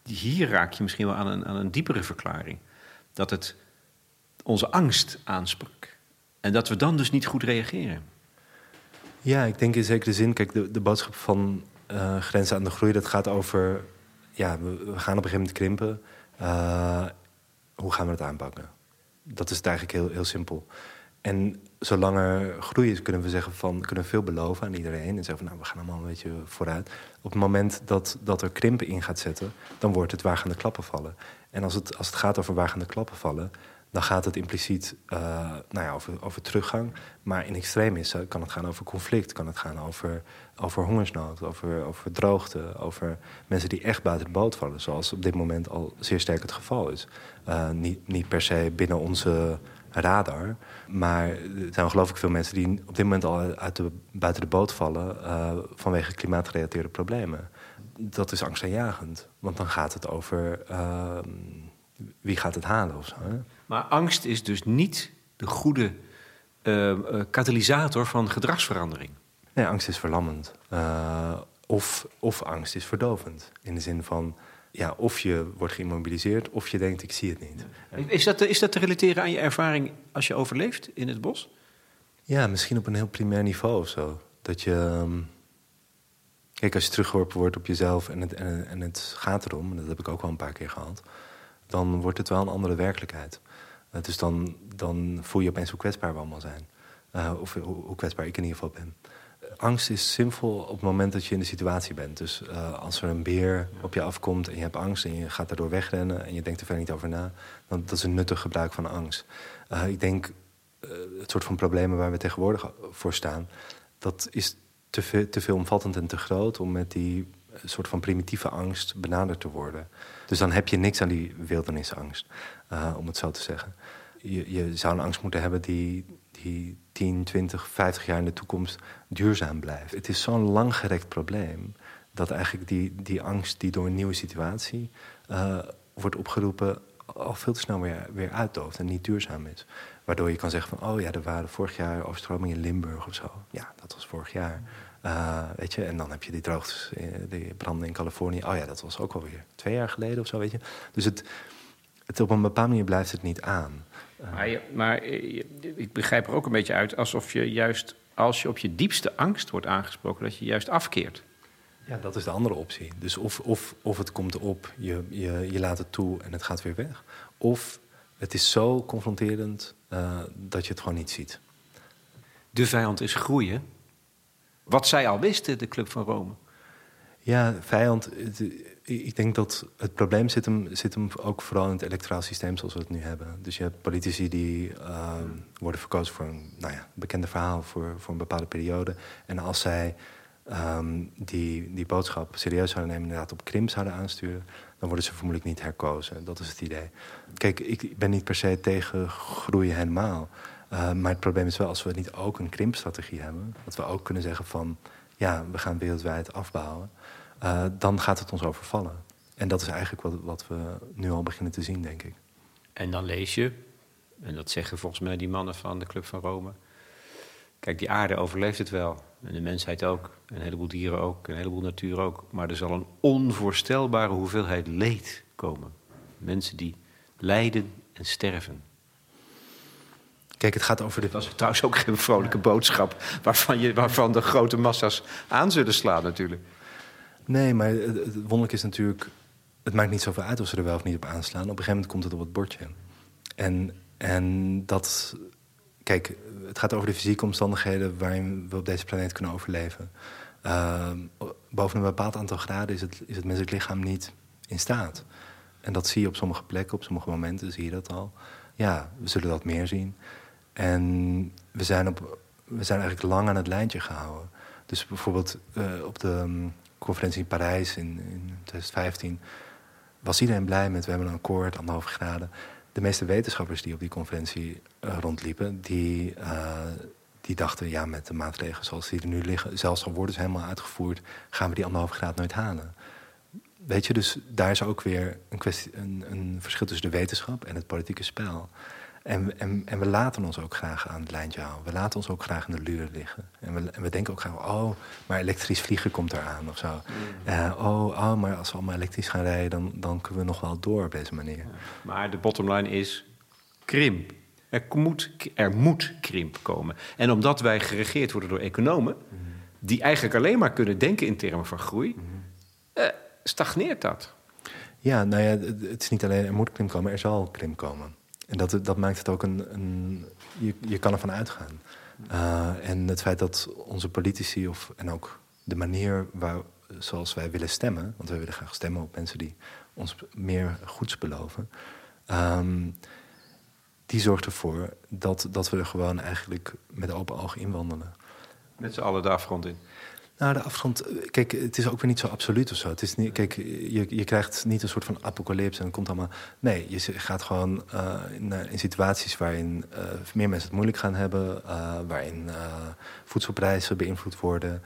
hier raak je misschien wel aan een, aan een diepere verklaring. Dat het onze angst aansprak. En dat we dan dus niet goed reageren. Ja, ik denk in zekere zin, kijk, de, de boodschap van uh, grenzen aan de groei, dat gaat over, ja, we, gaan op een gegeven moment krimpen. Uh, hoe gaan we het aanpakken? Dat is het eigenlijk heel, heel simpel. En zolang er groei is, kunnen we zeggen van, kunnen veel beloven aan iedereen. En zeggen van, nou, we gaan allemaal een beetje vooruit. Op het moment dat, dat er krimpen in gaat zetten, dan wordt het waar gaan de klappen vallen. En als het, als het gaat over waar gaan de klappen vallen, dan gaat het impliciet uh, nou ja, over, over teruggang. Maar in extreem kan het gaan over conflict, kan het gaan over, over hongersnood, over, over droogte, over mensen die echt buiten de boot vallen, zoals op dit moment al zeer sterk het geval is. Uh, niet, niet per se binnen onze radar, maar er zijn ongelooflijk veel mensen die op dit moment al uit de, buiten de boot vallen vanwege klimaatgerelateerde problemen. Dat is angstaanjagend, want dan gaat het over ehm, wie gaat het halen of zo. Hè? Maar angst is dus niet de goede uh, katalysator van gedragsverandering. Nee, angst is verlammend. Uh, of, of angst is verdovend. In de zin van, ja, of je wordt geïmmobiliseerd of je denkt, ik zie het niet. Is dat, is dat te relateren aan je ervaring als je overleeft in het bos? Ja, misschien op een heel primair niveau of zo. Dat je... Um, kijk, als je teruggeworpen wordt op jezelf en het, en, en het gaat erom... en dat heb ik ook wel een paar keer gehad... dan wordt het wel een andere werkelijkheid. Dus dan, dan voel je opeens hoe kwetsbaar we allemaal zijn. Uh, of hoe, kwetsbaar ik in ieder geval ben. Angst is zinvol op het moment dat je in de situatie bent. Dus uh, als er een beer op je afkomt en je hebt angst... en je gaat daardoor wegrennen en je denkt er verder niet over na... dan dat is een nuttig gebruik van angst. ik denk, het soort van problemen waar we tegenwoordig voor staan... dat is te veel, te veel omvattend en te groot om met die soort van primitieve angst benaderd te worden. Dus dan heb je niks aan die wildernisangst, uh, om het zo te zeggen. Je, je zou een angst moeten hebben die, die 10, 20, 50 jaar in de toekomst duurzaam blijft. Het is zo'n langgerekt probleem dat eigenlijk die, die angst die door een nieuwe situatie uh, wordt opgeroepen al veel te snel weer, weer uitdooft en niet duurzaam is. Waardoor je kan zeggen van, oh ja, er waren vorig jaar overstromingen in Limburg of zo. Ja, dat was vorig jaar. Uh, weet je, en dan heb je die droogtes, eh, die branden in Californië. Oh ja, dat was ook alweer twee jaar geleden of zo, weet je. Dus het, het op een bepaalde manier blijft het niet aan. Uh, maar, je, maar ik begrijp er ook een beetje uit alsof je juist, als je op je diepste angst wordt aangesproken, dat je juist afkeert. Ja, dat is de andere optie. Dus of, of, of het komt op, je, je, je laat het toe en het gaat weer weg. Of het is zo confronterend uh, dat je het gewoon niet ziet. De vijand is groeien. Wat zij al wisten, de Club van Rome. Ja, vijand. Ik denk dat het probleem zit hem, zit hem ook vooral in het electoraal systeem zoals we het nu hebben. Dus je hebt politici die uh, worden verkozen voor een nou ja, bekende verhaal voor, voor een bepaalde periode. En als zij um, die, die boodschap serieus zouden nemen, inderdaad op krimp zouden aansturen, dan worden ze vermoedelijk niet herkozen. Dat is het idee. Kijk, ik ben niet per se tegen groeien helemaal. Uh, maar het probleem is wel, als we niet ook een krimpstrategie hebben... dat we ook kunnen zeggen van, ja, we gaan wereldwijd afbouwen... Uh, dan gaat het ons overvallen. En dat is eigenlijk wat, wat we nu al beginnen te zien, denk ik. En dan lees je, en dat zeggen volgens mij die mannen van de Club van Rome... Kijk, die aarde overleeft het wel. En de mensheid ook. Een heleboel dieren ook. Een heleboel natuur ook. Maar er zal een onvoorstelbare hoeveelheid leed komen. Mensen die lijden en sterven. Kijk, het gaat over de... Dat was trouwens ook geen vrolijke boodschap... Waarvan, je, waarvan de grote massa's aan zullen slaan natuurlijk. Nee, maar het, het wonderlijk is natuurlijk... Het maakt niet zoveel uit of ze er wel of niet op aanslaan. Op een gegeven moment komt het op het bordje. En, en dat... Kijk, het gaat over de fysieke omstandigheden... waarin we op deze planeet kunnen overleven. Uh, boven een bepaald aantal graden is het, is het menselijk lichaam niet in staat. En dat zie je op sommige plekken, op sommige momenten zie je dat al. Ja, we zullen dat meer zien. En we zijn, op, we zijn eigenlijk lang aan het lijntje gehouden. Dus bijvoorbeeld uh, op de um, conferentie in Parijs in, in, 2015 was iedereen blij met we hebben een akkoord, anderhalf graden. De meeste wetenschappers die op die conferentie uh, rondliepen, die, uh, die dachten ja, met de maatregelen zoals die er nu liggen, zelfs al worden ze helemaal uitgevoerd, gaan we die anderhalf graad nooit halen. Weet je, dus daar is ook weer een, kwestie, een, een verschil tussen de wetenschap en het politieke spel. En, en, en, we laten ons ook graag aan het lijntje houden. We laten ons ook graag in de luren liggen. En we, en we denken ook graag, oh, maar elektrisch vliegen komt eraan of zo. Mm. Uh, oh, oh, maar als we allemaal elektrisch gaan rijden, dan, dan kunnen we nog wel door op deze manier. Ja. Maar de bottom line is krimp. Er moet, er moet krimp komen. En omdat wij geregeerd worden door economen, die eigenlijk alleen maar kunnen denken in termen van groei, eh, stagneert dat. Ja, nou ja, het is niet alleen er moet krimp komen, er zal krimp komen. En dat, dat maakt het ook een. een je, je kan ervan uitgaan. Uh, en het feit dat onze politici, of, en ook de manier waar, zoals wij willen stemmen, want wij willen graag stemmen op mensen die ons meer goeds beloven. Um, die zorgt ervoor dat, dat we er gewoon eigenlijk met open ogen inwandelen. Met z'n allen de afgrond in. Nou, de afgrond, kijk, het is ook weer niet zo absoluut of zo. Het is niet, kijk, je, je krijgt niet een soort van apocalypse en het komt allemaal. Nee, je gaat gewoon uh, in, eh, in, situaties waarin meer mensen het moeilijk gaan hebben, waarin voedselprijzen beïnvloed worden,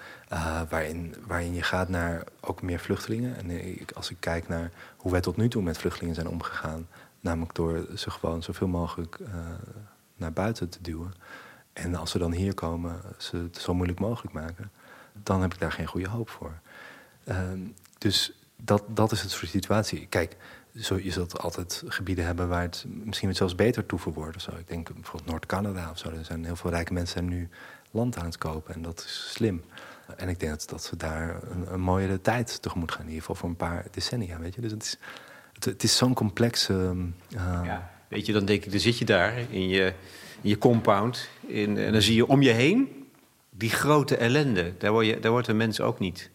waarin, waarin je gaat naar ook meer vluchtelingen. En als ik kijk naar hoe wij tot nu toe met vluchtelingen zijn omgegaan, Namelijk door ze gewoon zoveel mogelijk naar buiten te duwen. En als ze dan hier komen, ze het zo moeilijk mogelijk maken, dan heb ik daar geen goede hoop voor. Uh, dus dat, dat is het soort situatie. Kijk, zo, je zult altijd gebieden hebben waar het misschien zelfs beter toe wordt. Zo. Ik denk bijvoorbeeld Noord-Canada of zo. Er zijn heel veel rijke mensen nu land aan het kopen en dat is slim. En ik denk dat, dat ze daar een, een mooiere tijd tegemoet gaan, in ieder geval voor een paar decennia. Weet je? Dus het is, het, is zo'n complexe. Uh... Ja, weet je, dan denk ik, dan zit je daar in je, je compound. In, en dan zie je om je heen die grote ellende. Daar, word je, daar wordt een mens ook niet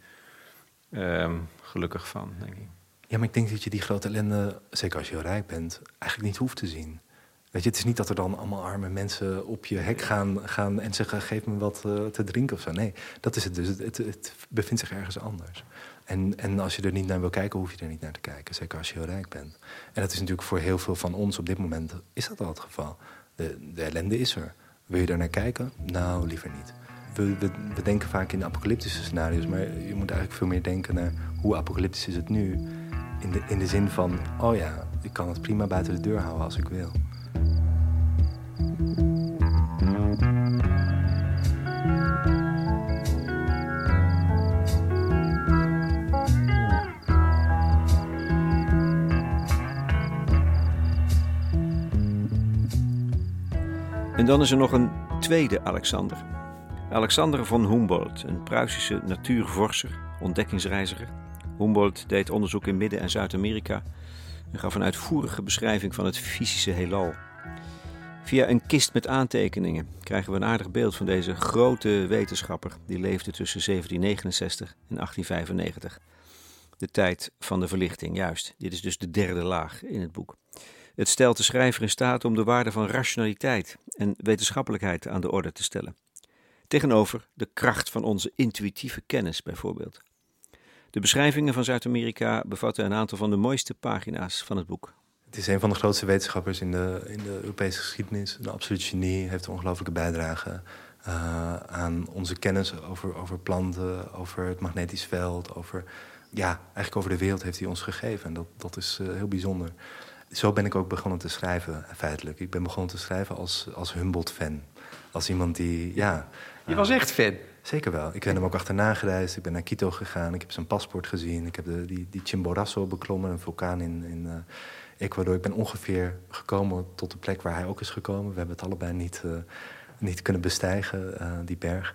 um, gelukkig van, denk ik. Ja, maar ik denk dat je die grote ellende, zeker als je heel rijk bent, eigenlijk niet hoeft te zien. Weet je, het is niet dat er dan allemaal arme mensen op je hek gaan, gaan en zeggen: geef me wat uh, te drinken of zo. Nee, dat is het dus. Het, het, het, bevindt zich ergens anders. En, en als je er niet naar wil kijken, hoef je er niet naar te kijken. Zeker als je heel rijk bent. En dat is natuurlijk voor heel veel van ons op dit moment is dat al het geval. De, de ellende is er. Wil je er naar kijken? Nou, liever niet. We, denken vaak in apocalyptische scenario's, maar je moet eigenlijk veel meer denken naar hoe apocalyptisch is het nu. In de, in de zin van, oh ja, ik kan het prima buiten de deur houden als ik wil. En dan is er nog een tweede Alexander. Alexander von Humboldt, een Pruisische natuurvorser, ontdekkingsreiziger. Humboldt deed onderzoek in Midden- en Zuid-Amerika en gaf een uitvoerige beschrijving van het fysische heelal. Via een kist met aantekeningen krijgen we een aardig beeld van deze grote wetenschapper die leefde tussen 1769 en 1895. De tijd van de verlichting, juist. Dit is dus de derde laag in het boek. Het stelt de schrijver in staat om de waarde van rationaliteit en wetenschappelijkheid aan de orde te stellen. Tegenover de kracht van onze intuïtieve kennis, bijvoorbeeld. De beschrijvingen van Zuid-Amerika bevatten een aantal van de mooiste pagina's van het boek. Het is een van de grootste wetenschappers in de, in de Europese geschiedenis. Een absoluut genie, heeft een ongelooflijke bijdrage uh, aan onze kennis over, over planten, over het magnetisch veld, over, ja, eigenlijk over de wereld heeft hij ons gegeven. En dat, dat is uh, heel bijzonder. Zo ben ik ook begonnen te schrijven, feitelijk. Ik ben begonnen te schrijven als, als Humboldt-fan. Als iemand die, ja... Je was echt fan? Zeker wel. Ik ben hem ook achterna gereisd. Ik ben naar Quito gegaan. Ik heb zijn paspoort gezien. Ik heb die, die Chimborazo beklommen, een vulkaan in, in uh, Ecuador. Ik ben ongeveer gekomen tot de plek waar hij ook is gekomen. We hebben het allebei niet, uh, niet kunnen bestijgen, uh, die berg.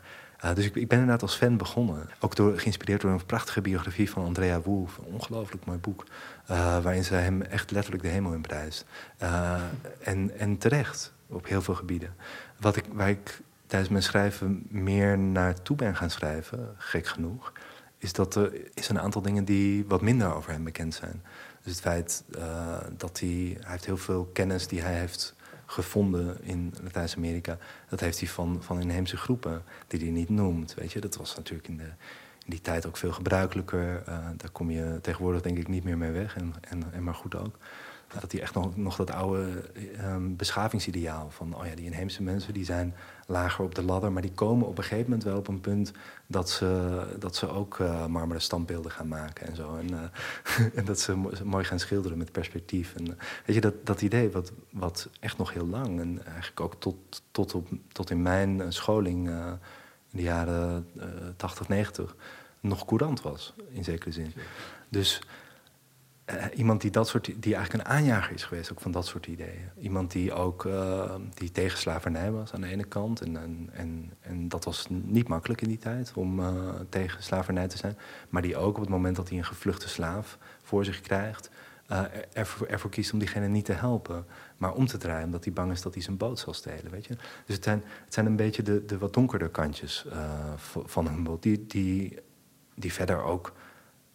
Dus ik, ik, ben inderdaad als fan begonnen. Ook door, geïnspireerd door een prachtige biografie van Andrea Wu. Een ongelooflijk mooi boek. Waarin ze hem echt letterlijk de hemel in prijst. En, en terecht, op heel veel gebieden. Wat ik, waar ik tijdens mijn schrijven meer naartoe ben gaan schrijven, gek genoeg... is dat er is een aantal dingen die wat minder over hem bekend zijn. Dus het feit dat hij... Hij heeft heel veel kennis die hij heeft gevonden in Latijns-Amerika. Dat heeft hij van, van inheemse groepen die hij niet noemt. Weet je? Dat was natuurlijk in, de, die tijd ook veel gebruikelijker. Uh, daar kom je tegenwoordig denk ik niet meer mee weg. En, en, en maar goed ook. Dat hij echt nog, nog dat oude um, beschavingsideaal van... oh ja, die inheemse mensen die zijn lager op de ladder... maar die komen op een gegeven moment wel op een punt... dat ze, dat ze ook uh, marmeren standbeelden gaan maken en zo. En, uh, en dat ze mooi gaan schilderen met perspectief. En, weet je, dat, dat idee wat, wat echt nog heel lang... en eigenlijk ook tot, tot, op, tot in mijn scholing in de jaren 80, 90... nog courant was, in zekere zin. Dus eh, iemand die, dat soort, die eigenlijk een aanjager is geweest ook van dat soort ideeën. Iemand die ook uh, die tegen slavernij was aan de ene kant. En, en, en, en dat was niet makkelijk in die tijd om uh, tegen slavernij te zijn. Maar die ook op het moment dat hij een gevluchte slaaf voor zich krijgt, ervoor, ervoor kiest om diegene niet te helpen, maar om te draaien, omdat hij bang is dat hij zijn boot zal stelen. Weet je? Dus het zijn, het zijn een beetje de, de wat donkerder kantjes van Humboldt, die, die, die verder ook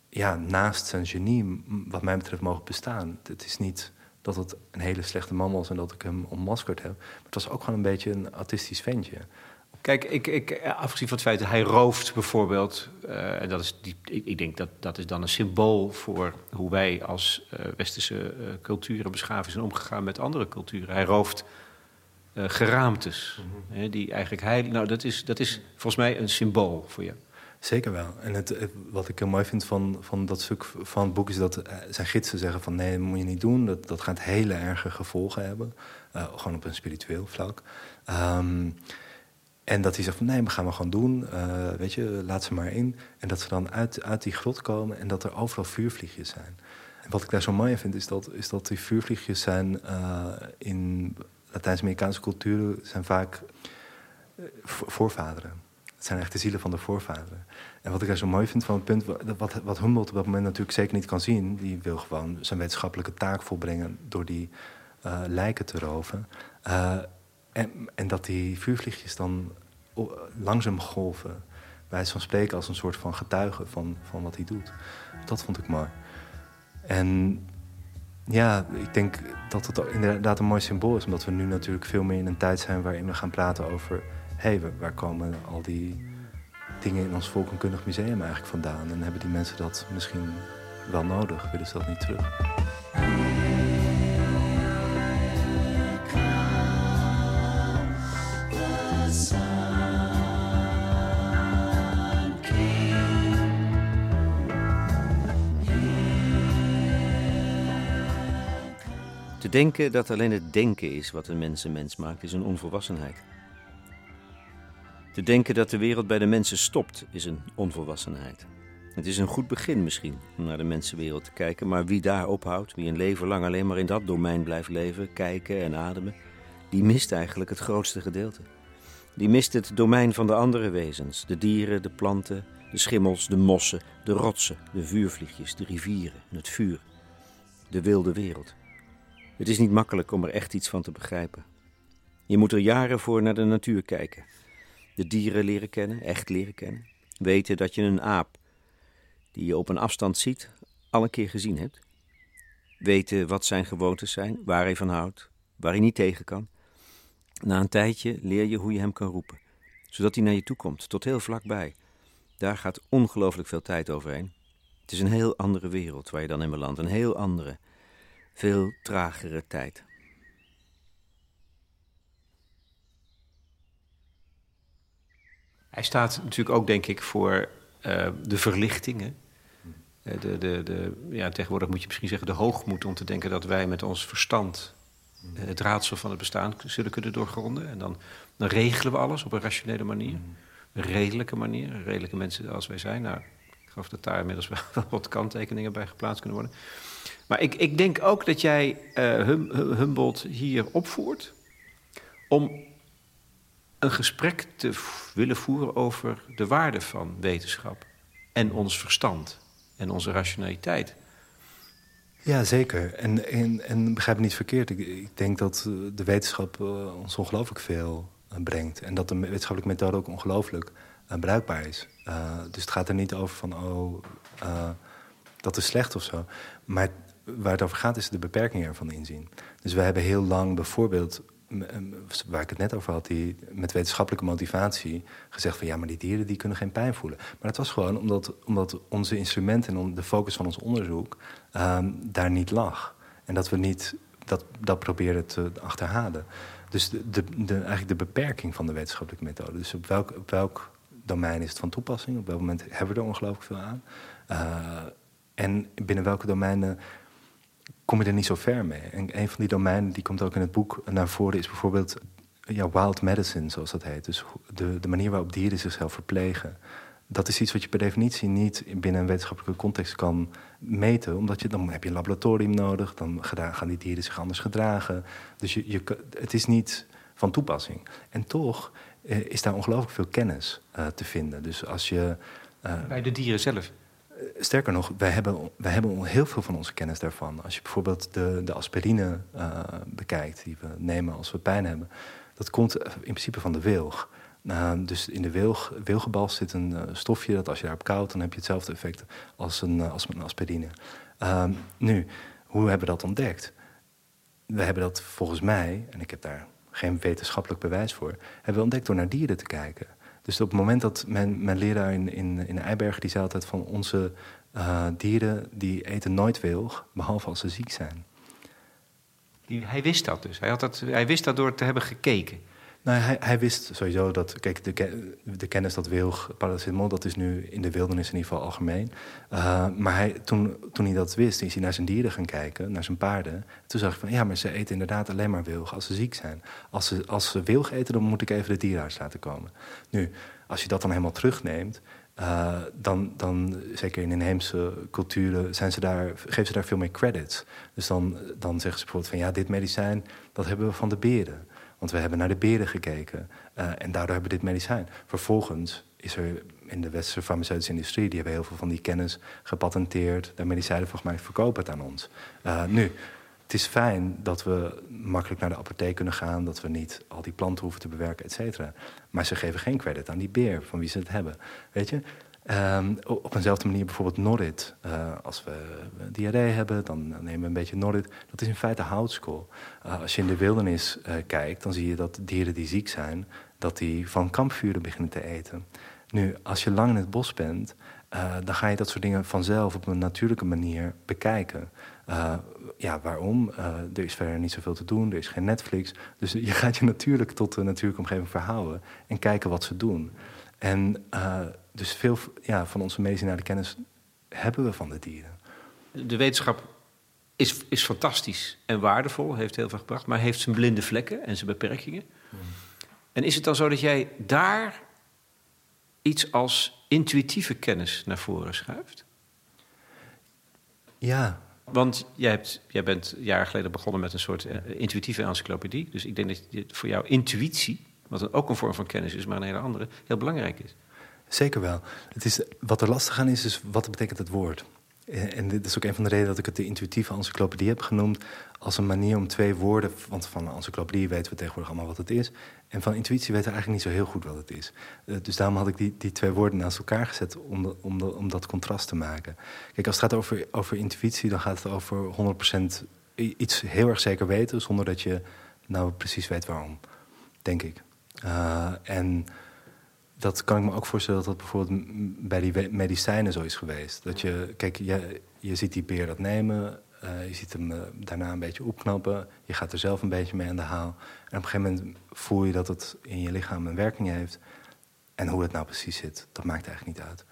ja, naast zijn genie, wat mij betreft, mogen bestaan. Het is niet dat het een hele slechte man was en dat ik hem onmaskerd heb. Maar het was ook gewoon een beetje een autistisch ventje. Kijk, ik, ik, afgezien van het feit dat hij rooft bijvoorbeeld, uh, en dat is die, ik, ik, denk dat dat is dan een symbool voor hoe wij als uh, westerse uh, cultuur en beschaving zijn omgegaan met andere culturen. Hij rooft geraamtes, mm -hmm. hè, die eigenlijk hij, nou dat is, dat is volgens mij een symbool voor je. Zeker wel. En het, wat ik heel mooi vind van, van dat stuk van het boek... is dat zijn gidsen zeggen van nee, dat moet je niet doen. Dat, dat gaat hele erge gevolgen hebben. Gewoon op een spiritueel vlak. Um, en dat hij zegt van nee, we gaan we gewoon doen. Uh, weet je, laat ze maar in. En dat ze dan uit, uit die grot komen en dat er overal vuurvliegjes zijn. En wat ik daar zo mooi vind is dat, is dat die vuurvliegjes zijn... Uh, in Latijns-Amerikaanse culturen zijn vaak voorvaderen. Het zijn echt de zielen van de voorvaderen. En wat ik daar zo mooi vind van het punt, wat, wat Humboldt op dat moment natuurlijk zeker niet kan zien, die wil gewoon zijn wetenschappelijke taak volbrengen door die lijken te roven. En, en, dat die vuurvliegjes dan langzaam golven, bij van spreken als een soort van getuige van, van wat hij doet. Dat vond ik mooi. En ja, ik denk dat het inderdaad een mooi symbool is, omdat we nu natuurlijk veel meer in een tijd zijn waarin we gaan praten over hé, hey, waar komen al die dingen in ons volkenkundig museum eigenlijk vandaan? En hebben die mensen dat misschien wel nodig? Willen ze dat niet terug? Te denken dat alleen het denken is wat een mens een mens maakt, is een onvolwassenheid. Te denken dat de wereld bij de mensen stopt, is een onvolwassenheid. Het is een goed begin misschien om naar de mensenwereld te kijken, maar wie daar ophoudt, wie een leven lang alleen maar in dat domein blijft leven, kijken en ademen, die mist eigenlijk het grootste gedeelte. Die mist het domein van de andere wezens, de dieren, de planten, de schimmels, de mossen, de rotsen, de vuurvliegjes, de rivieren en het vuur. De wilde wereld. Het is niet makkelijk om er echt iets van te begrijpen. Je moet er jaren voor naar de natuur kijken de dieren leren kennen, echt leren kennen. Weten dat je een aap, die je op een afstand ziet, al een keer gezien hebt. Weten wat zijn gewoontes zijn, waar hij van houdt, waar hij niet tegen kan. Na een tijdje leer je hoe je hem kan roepen, zodat hij naar je toe komt, tot heel vlakbij. Daar gaat ongelooflijk veel tijd overheen. Het is een heel andere wereld waar je dan in belandt, een heel andere, veel tragere tijd. Hij staat natuurlijk ook, denk ik, voor uh, de verlichtingen. Uh, de, de, de, ja, tegenwoordig moet je misschien zeggen de hoogmoed om te denken dat wij met ons verstand uh, het raadsel van het bestaan zullen kunnen doorgronden. En dan, dan regelen we alles op een rationele manier. Een redelijke manier. Redelijke mensen als wij zijn. Nou, ik geloof dat daar inmiddels wel wat kanttekeningen bij geplaatst kunnen worden. Maar ik, ik denk ook dat jij hum, Humboldt hier opvoert om een gesprek te willen voeren over de waarde van wetenschap en ons verstand en onze rationaliteit. Ja, zeker. En, en, en begrijp me niet verkeerd. Ik, denk dat eh, de wetenschap uh, ons ongelooflijk veel brengt. En dat de wetenschappelijke methode ook ongelooflijk bruikbaar is. dus het gaat er niet over van, oh, dat is slecht of zo. Maar waar het over gaat is de beperkingen ervan inzien. Dus we hebben heel lang bijvoorbeeld waar ik het net over had, die met wetenschappelijke motivatie gezegd van ja, maar die dieren die kunnen geen pijn voelen. Maar dat was gewoon omdat, omdat onze instrumenten en de focus van ons onderzoek um, daar niet lag. En dat we niet dat, dat proberen te achterhalen. Dus de, de, de, eigenlijk de beperking van de wetenschappelijke methode. Dus op welk, welk domein is het van toepassing? Op welk moment hebben we er ongelooflijk veel aan? Uh, en binnen welke domeinen kom je er niet zo ver mee. En een van die domeinen, die komt ook in het boek naar voren, is bijvoorbeeld ja, wild medicine, zoals dat heet. Dus de, de manier waarop dieren zichzelf verplegen. dat is iets wat je per definitie niet binnen een wetenschappelijke context kan meten. Omdat je, dan heb je een laboratorium nodig, dan gaan die dieren zich anders gedragen. Dus je, je, het is niet van toepassing. En toch eh, is daar ongelooflijk veel kennis uh, te vinden. Dus als je. Uh, Bij de dieren zelf? Sterker nog, wij hebben, wij hebben heel veel van onze kennis daarvan. Als je bijvoorbeeld de, de aspirine bekijkt, die we nemen als we pijn hebben, dat komt in principe van de wilg. dus in de wilg, wilgenbal zit een stofje dat als je daarop koudt, dan heb je hetzelfde effect als een, als een aspirine. Ehm, nu, hoe hebben we dat ontdekt? We hebben dat volgens mij, en ik heb daar geen wetenschappelijk bewijs voor, hebben we ontdekt door naar dieren te kijken. Dus op het moment dat mijn, mijn leraar in, in, in Eibergen, die zei altijd van onze uh, dieren die eten nooit wilg, behalve als ze ziek zijn. Hij wist dat dus. Hij, had dat, hij wist dat door te hebben gekeken. Nou, hij, hij, wist sowieso dat, kijk, de, de kennis dat wilg, paracetamol, dat is nu in de wildernis in ieder geval algemeen. Uh, maar hij, toen, toen hij dat wist, is hij naar zijn dieren gaan kijken, naar zijn paarden. Toen zag hij van, ja, maar ze eten inderdaad alleen maar wilg als ze ziek zijn. Als ze, als ze wilg eten, dan moet ik even de dierenarts laten komen. Nu, als je dat dan helemaal terugneemt, uh, dan, dan, zeker in inheemse culturen, zijn ze daar, geven ze daar veel meer credits. Dus dan, dan zeggen ze bijvoorbeeld van ja, dit medicijn, dat hebben we van de beren. Want we hebben naar de beren gekeken uh, en daardoor hebben we dit medicijn. Vervolgens is er in de westerse farmaceutische industrie... die hebben heel veel van die kennis gepatenteerd... daar medicijnen van gemaakt, verkopen het aan ons. Uh, nu, het is fijn dat we makkelijk naar de apotheek kunnen gaan... dat we niet al die planten hoeven te bewerken, et cetera. Maar ze geven geen credit aan die beer van wie ze het hebben. Weet je? Um, op eenzelfde manier bijvoorbeeld Norrit. Uh, als we diarree hebben, dan nemen we een beetje Norrit. Dat is in feite houtskool. Uh, als je in de wildernis uh, kijkt, dan zie je dat dieren die ziek zijn... dat die van kampvuren beginnen te eten. Nu, als je lang in het bos bent... dan ga je dat soort dingen vanzelf op een natuurlijke manier bekijken. ja, waarom? er is verder niet zoveel te doen, er is geen Netflix. Dus je gaat je natuurlijk tot de natuurlijke omgeving verhouden... en kijken wat ze doen. En dus veel ja, van onze medicinale kennis hebben we van de dieren. De wetenschap is, is fantastisch en waardevol, heeft heel veel gebracht, maar heeft zijn blinde vlekken en zijn beperkingen. Hmm. En is het dan zo dat jij daar iets als intuïtieve kennis naar voren schuift? Ja. Want jij, hebt, jij bent jaren geleden begonnen met een soort uh, intuïtieve encyclopedie. Dus ik denk dat voor jou intuïtie, wat ook een vorm van kennis is, maar een hele andere, heel belangrijk is. Zeker wel. Het is, wat er lastig aan is, is wat betekent het woord? En dit is ook een van de redenen dat ik het de intuïtieve encyclopedie heb genoemd... als een manier om twee woorden... want van een encyclopedie weten we tegenwoordig allemaal wat het is... en van intuïtie weten we eigenlijk niet zo heel goed wat het is. Eh, dus daarom had ik die, die twee woorden naast elkaar gezet... om, om, om dat contrast te maken. Kijk, als het gaat over, over intuïtie, dan gaat het over 100% iets heel erg zeker weten... zonder dat je nou precies weet waarom, denk ik. Uh, en dat kan ik me ook voorstellen dat dat bijvoorbeeld bij die medicijnen zo is geweest. Dat je, kijk, je, je ziet die beer dat nemen, uh, je ziet hem uh, daarna een beetje opknappen, je gaat er zelf een beetje mee aan de haal. En op een gegeven moment voel je dat het in je lichaam een werking heeft. En hoe het nou precies zit, dat maakt eigenlijk niet uit.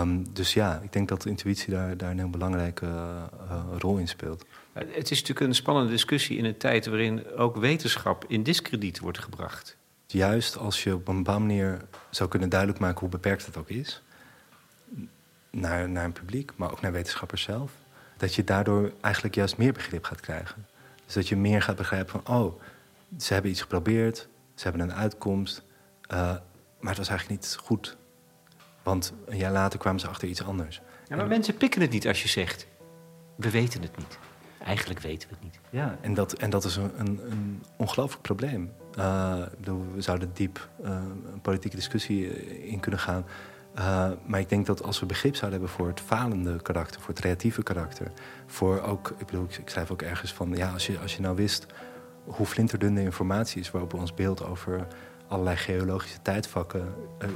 Um, dus ja, ik denk dat intuïtie daar, daar een heel belangrijke uh, rol in speelt. Het is natuurlijk een spannende discussie in een tijd waarin ook wetenschap in discrediet wordt gebracht juist als je op een bepaalde manier zou kunnen duidelijk maken hoe beperkt het ook is, naar, naar een publiek, maar ook naar wetenschappers zelf, dat je daardoor eigenlijk juist meer begrip gaat krijgen. Dus dat je meer gaat begrijpen van, oh, ze hebben iets geprobeerd, ze hebben een uitkomst, uh, maar het was eigenlijk niet goed. Want een jaar later kwamen ze achter iets anders. Ja, maar mensen pikken het niet als je zegt, we weten het niet. Eigenlijk weten we het niet. Ja, en dat, en dat is een, een, een ongelooflijk probleem. Uh, we zouden diep uh, een politieke discussie in kunnen gaan. Maar ik denk dat als we begrip zouden hebben voor het falende karakter, voor het creatieve karakter, voor ook, ik bedoel, ik schrijf ook ergens van, ja, als je, als je nou wist hoe flinterdun de informatie is waarop we ons beeld over allerlei geologische tijdvakken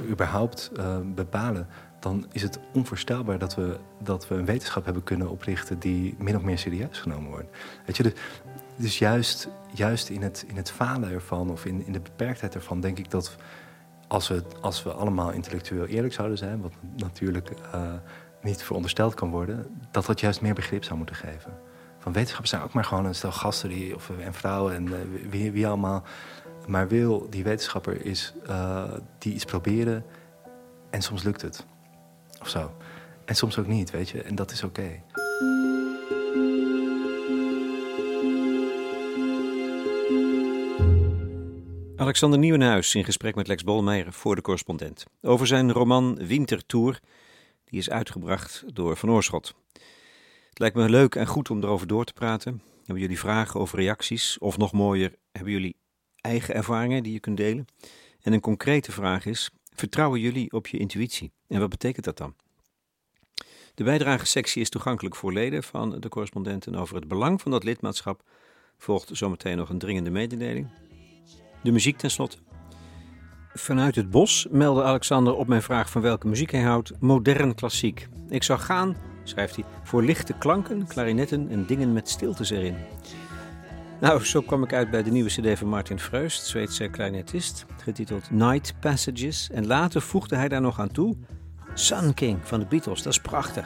überhaupt bepalen, dan is het onvoorstelbaar dat we, dat we een wetenschap hebben kunnen oprichten die min of meer serieus genomen wordt. Weet je, dus, dus juist, juist in, het, in het falen ervan of in, in de beperktheid ervan, denk ik dat als we, als we allemaal intellectueel eerlijk zouden zijn, wat natuurlijk uh, niet verondersteld kan worden, dat dat juist meer begrip zou moeten geven. Van wetenschappers zijn ook maar gewoon een stel gasten die, of, en vrouwen en uh, wie, wie allemaal. Maar wil die wetenschapper is uh, die iets proberen En soms lukt het. Of zo. En soms ook niet, weet je. En dat is oké. Alexander Nieuwenhuis in gesprek met Lex Bolmeijer voor de correspondent. Over zijn roman Wintertour, die is uitgebracht door Van Oorschot. Het lijkt me leuk en goed om erover door te praten. Hebben jullie vragen of reacties? Of nog mooier, hebben jullie eigen ervaringen die je kunt delen? En een concrete vraag is: vertrouwen jullie op je intuïtie? En wat betekent dat dan? De bijdragesectie is toegankelijk voor leden van de correspondenten. Over het belang van dat lidmaatschap volgt zometeen nog een dringende mededeling. De muziek tenslotte. Vanuit het bos meldde Alexander op mijn vraag van welke muziek hij houdt modern klassiek. Ik zou gaan, schrijft hij, voor lichte klanken, klarinetten en dingen met stiltes erin. Nou, zo kwam ik uit bij de nieuwe CD van Martin Freust, Zweedse klarinetist, getiteld Night Passages. En later voegde hij daar nog aan toe Sun King van de Beatles, dat is prachtig.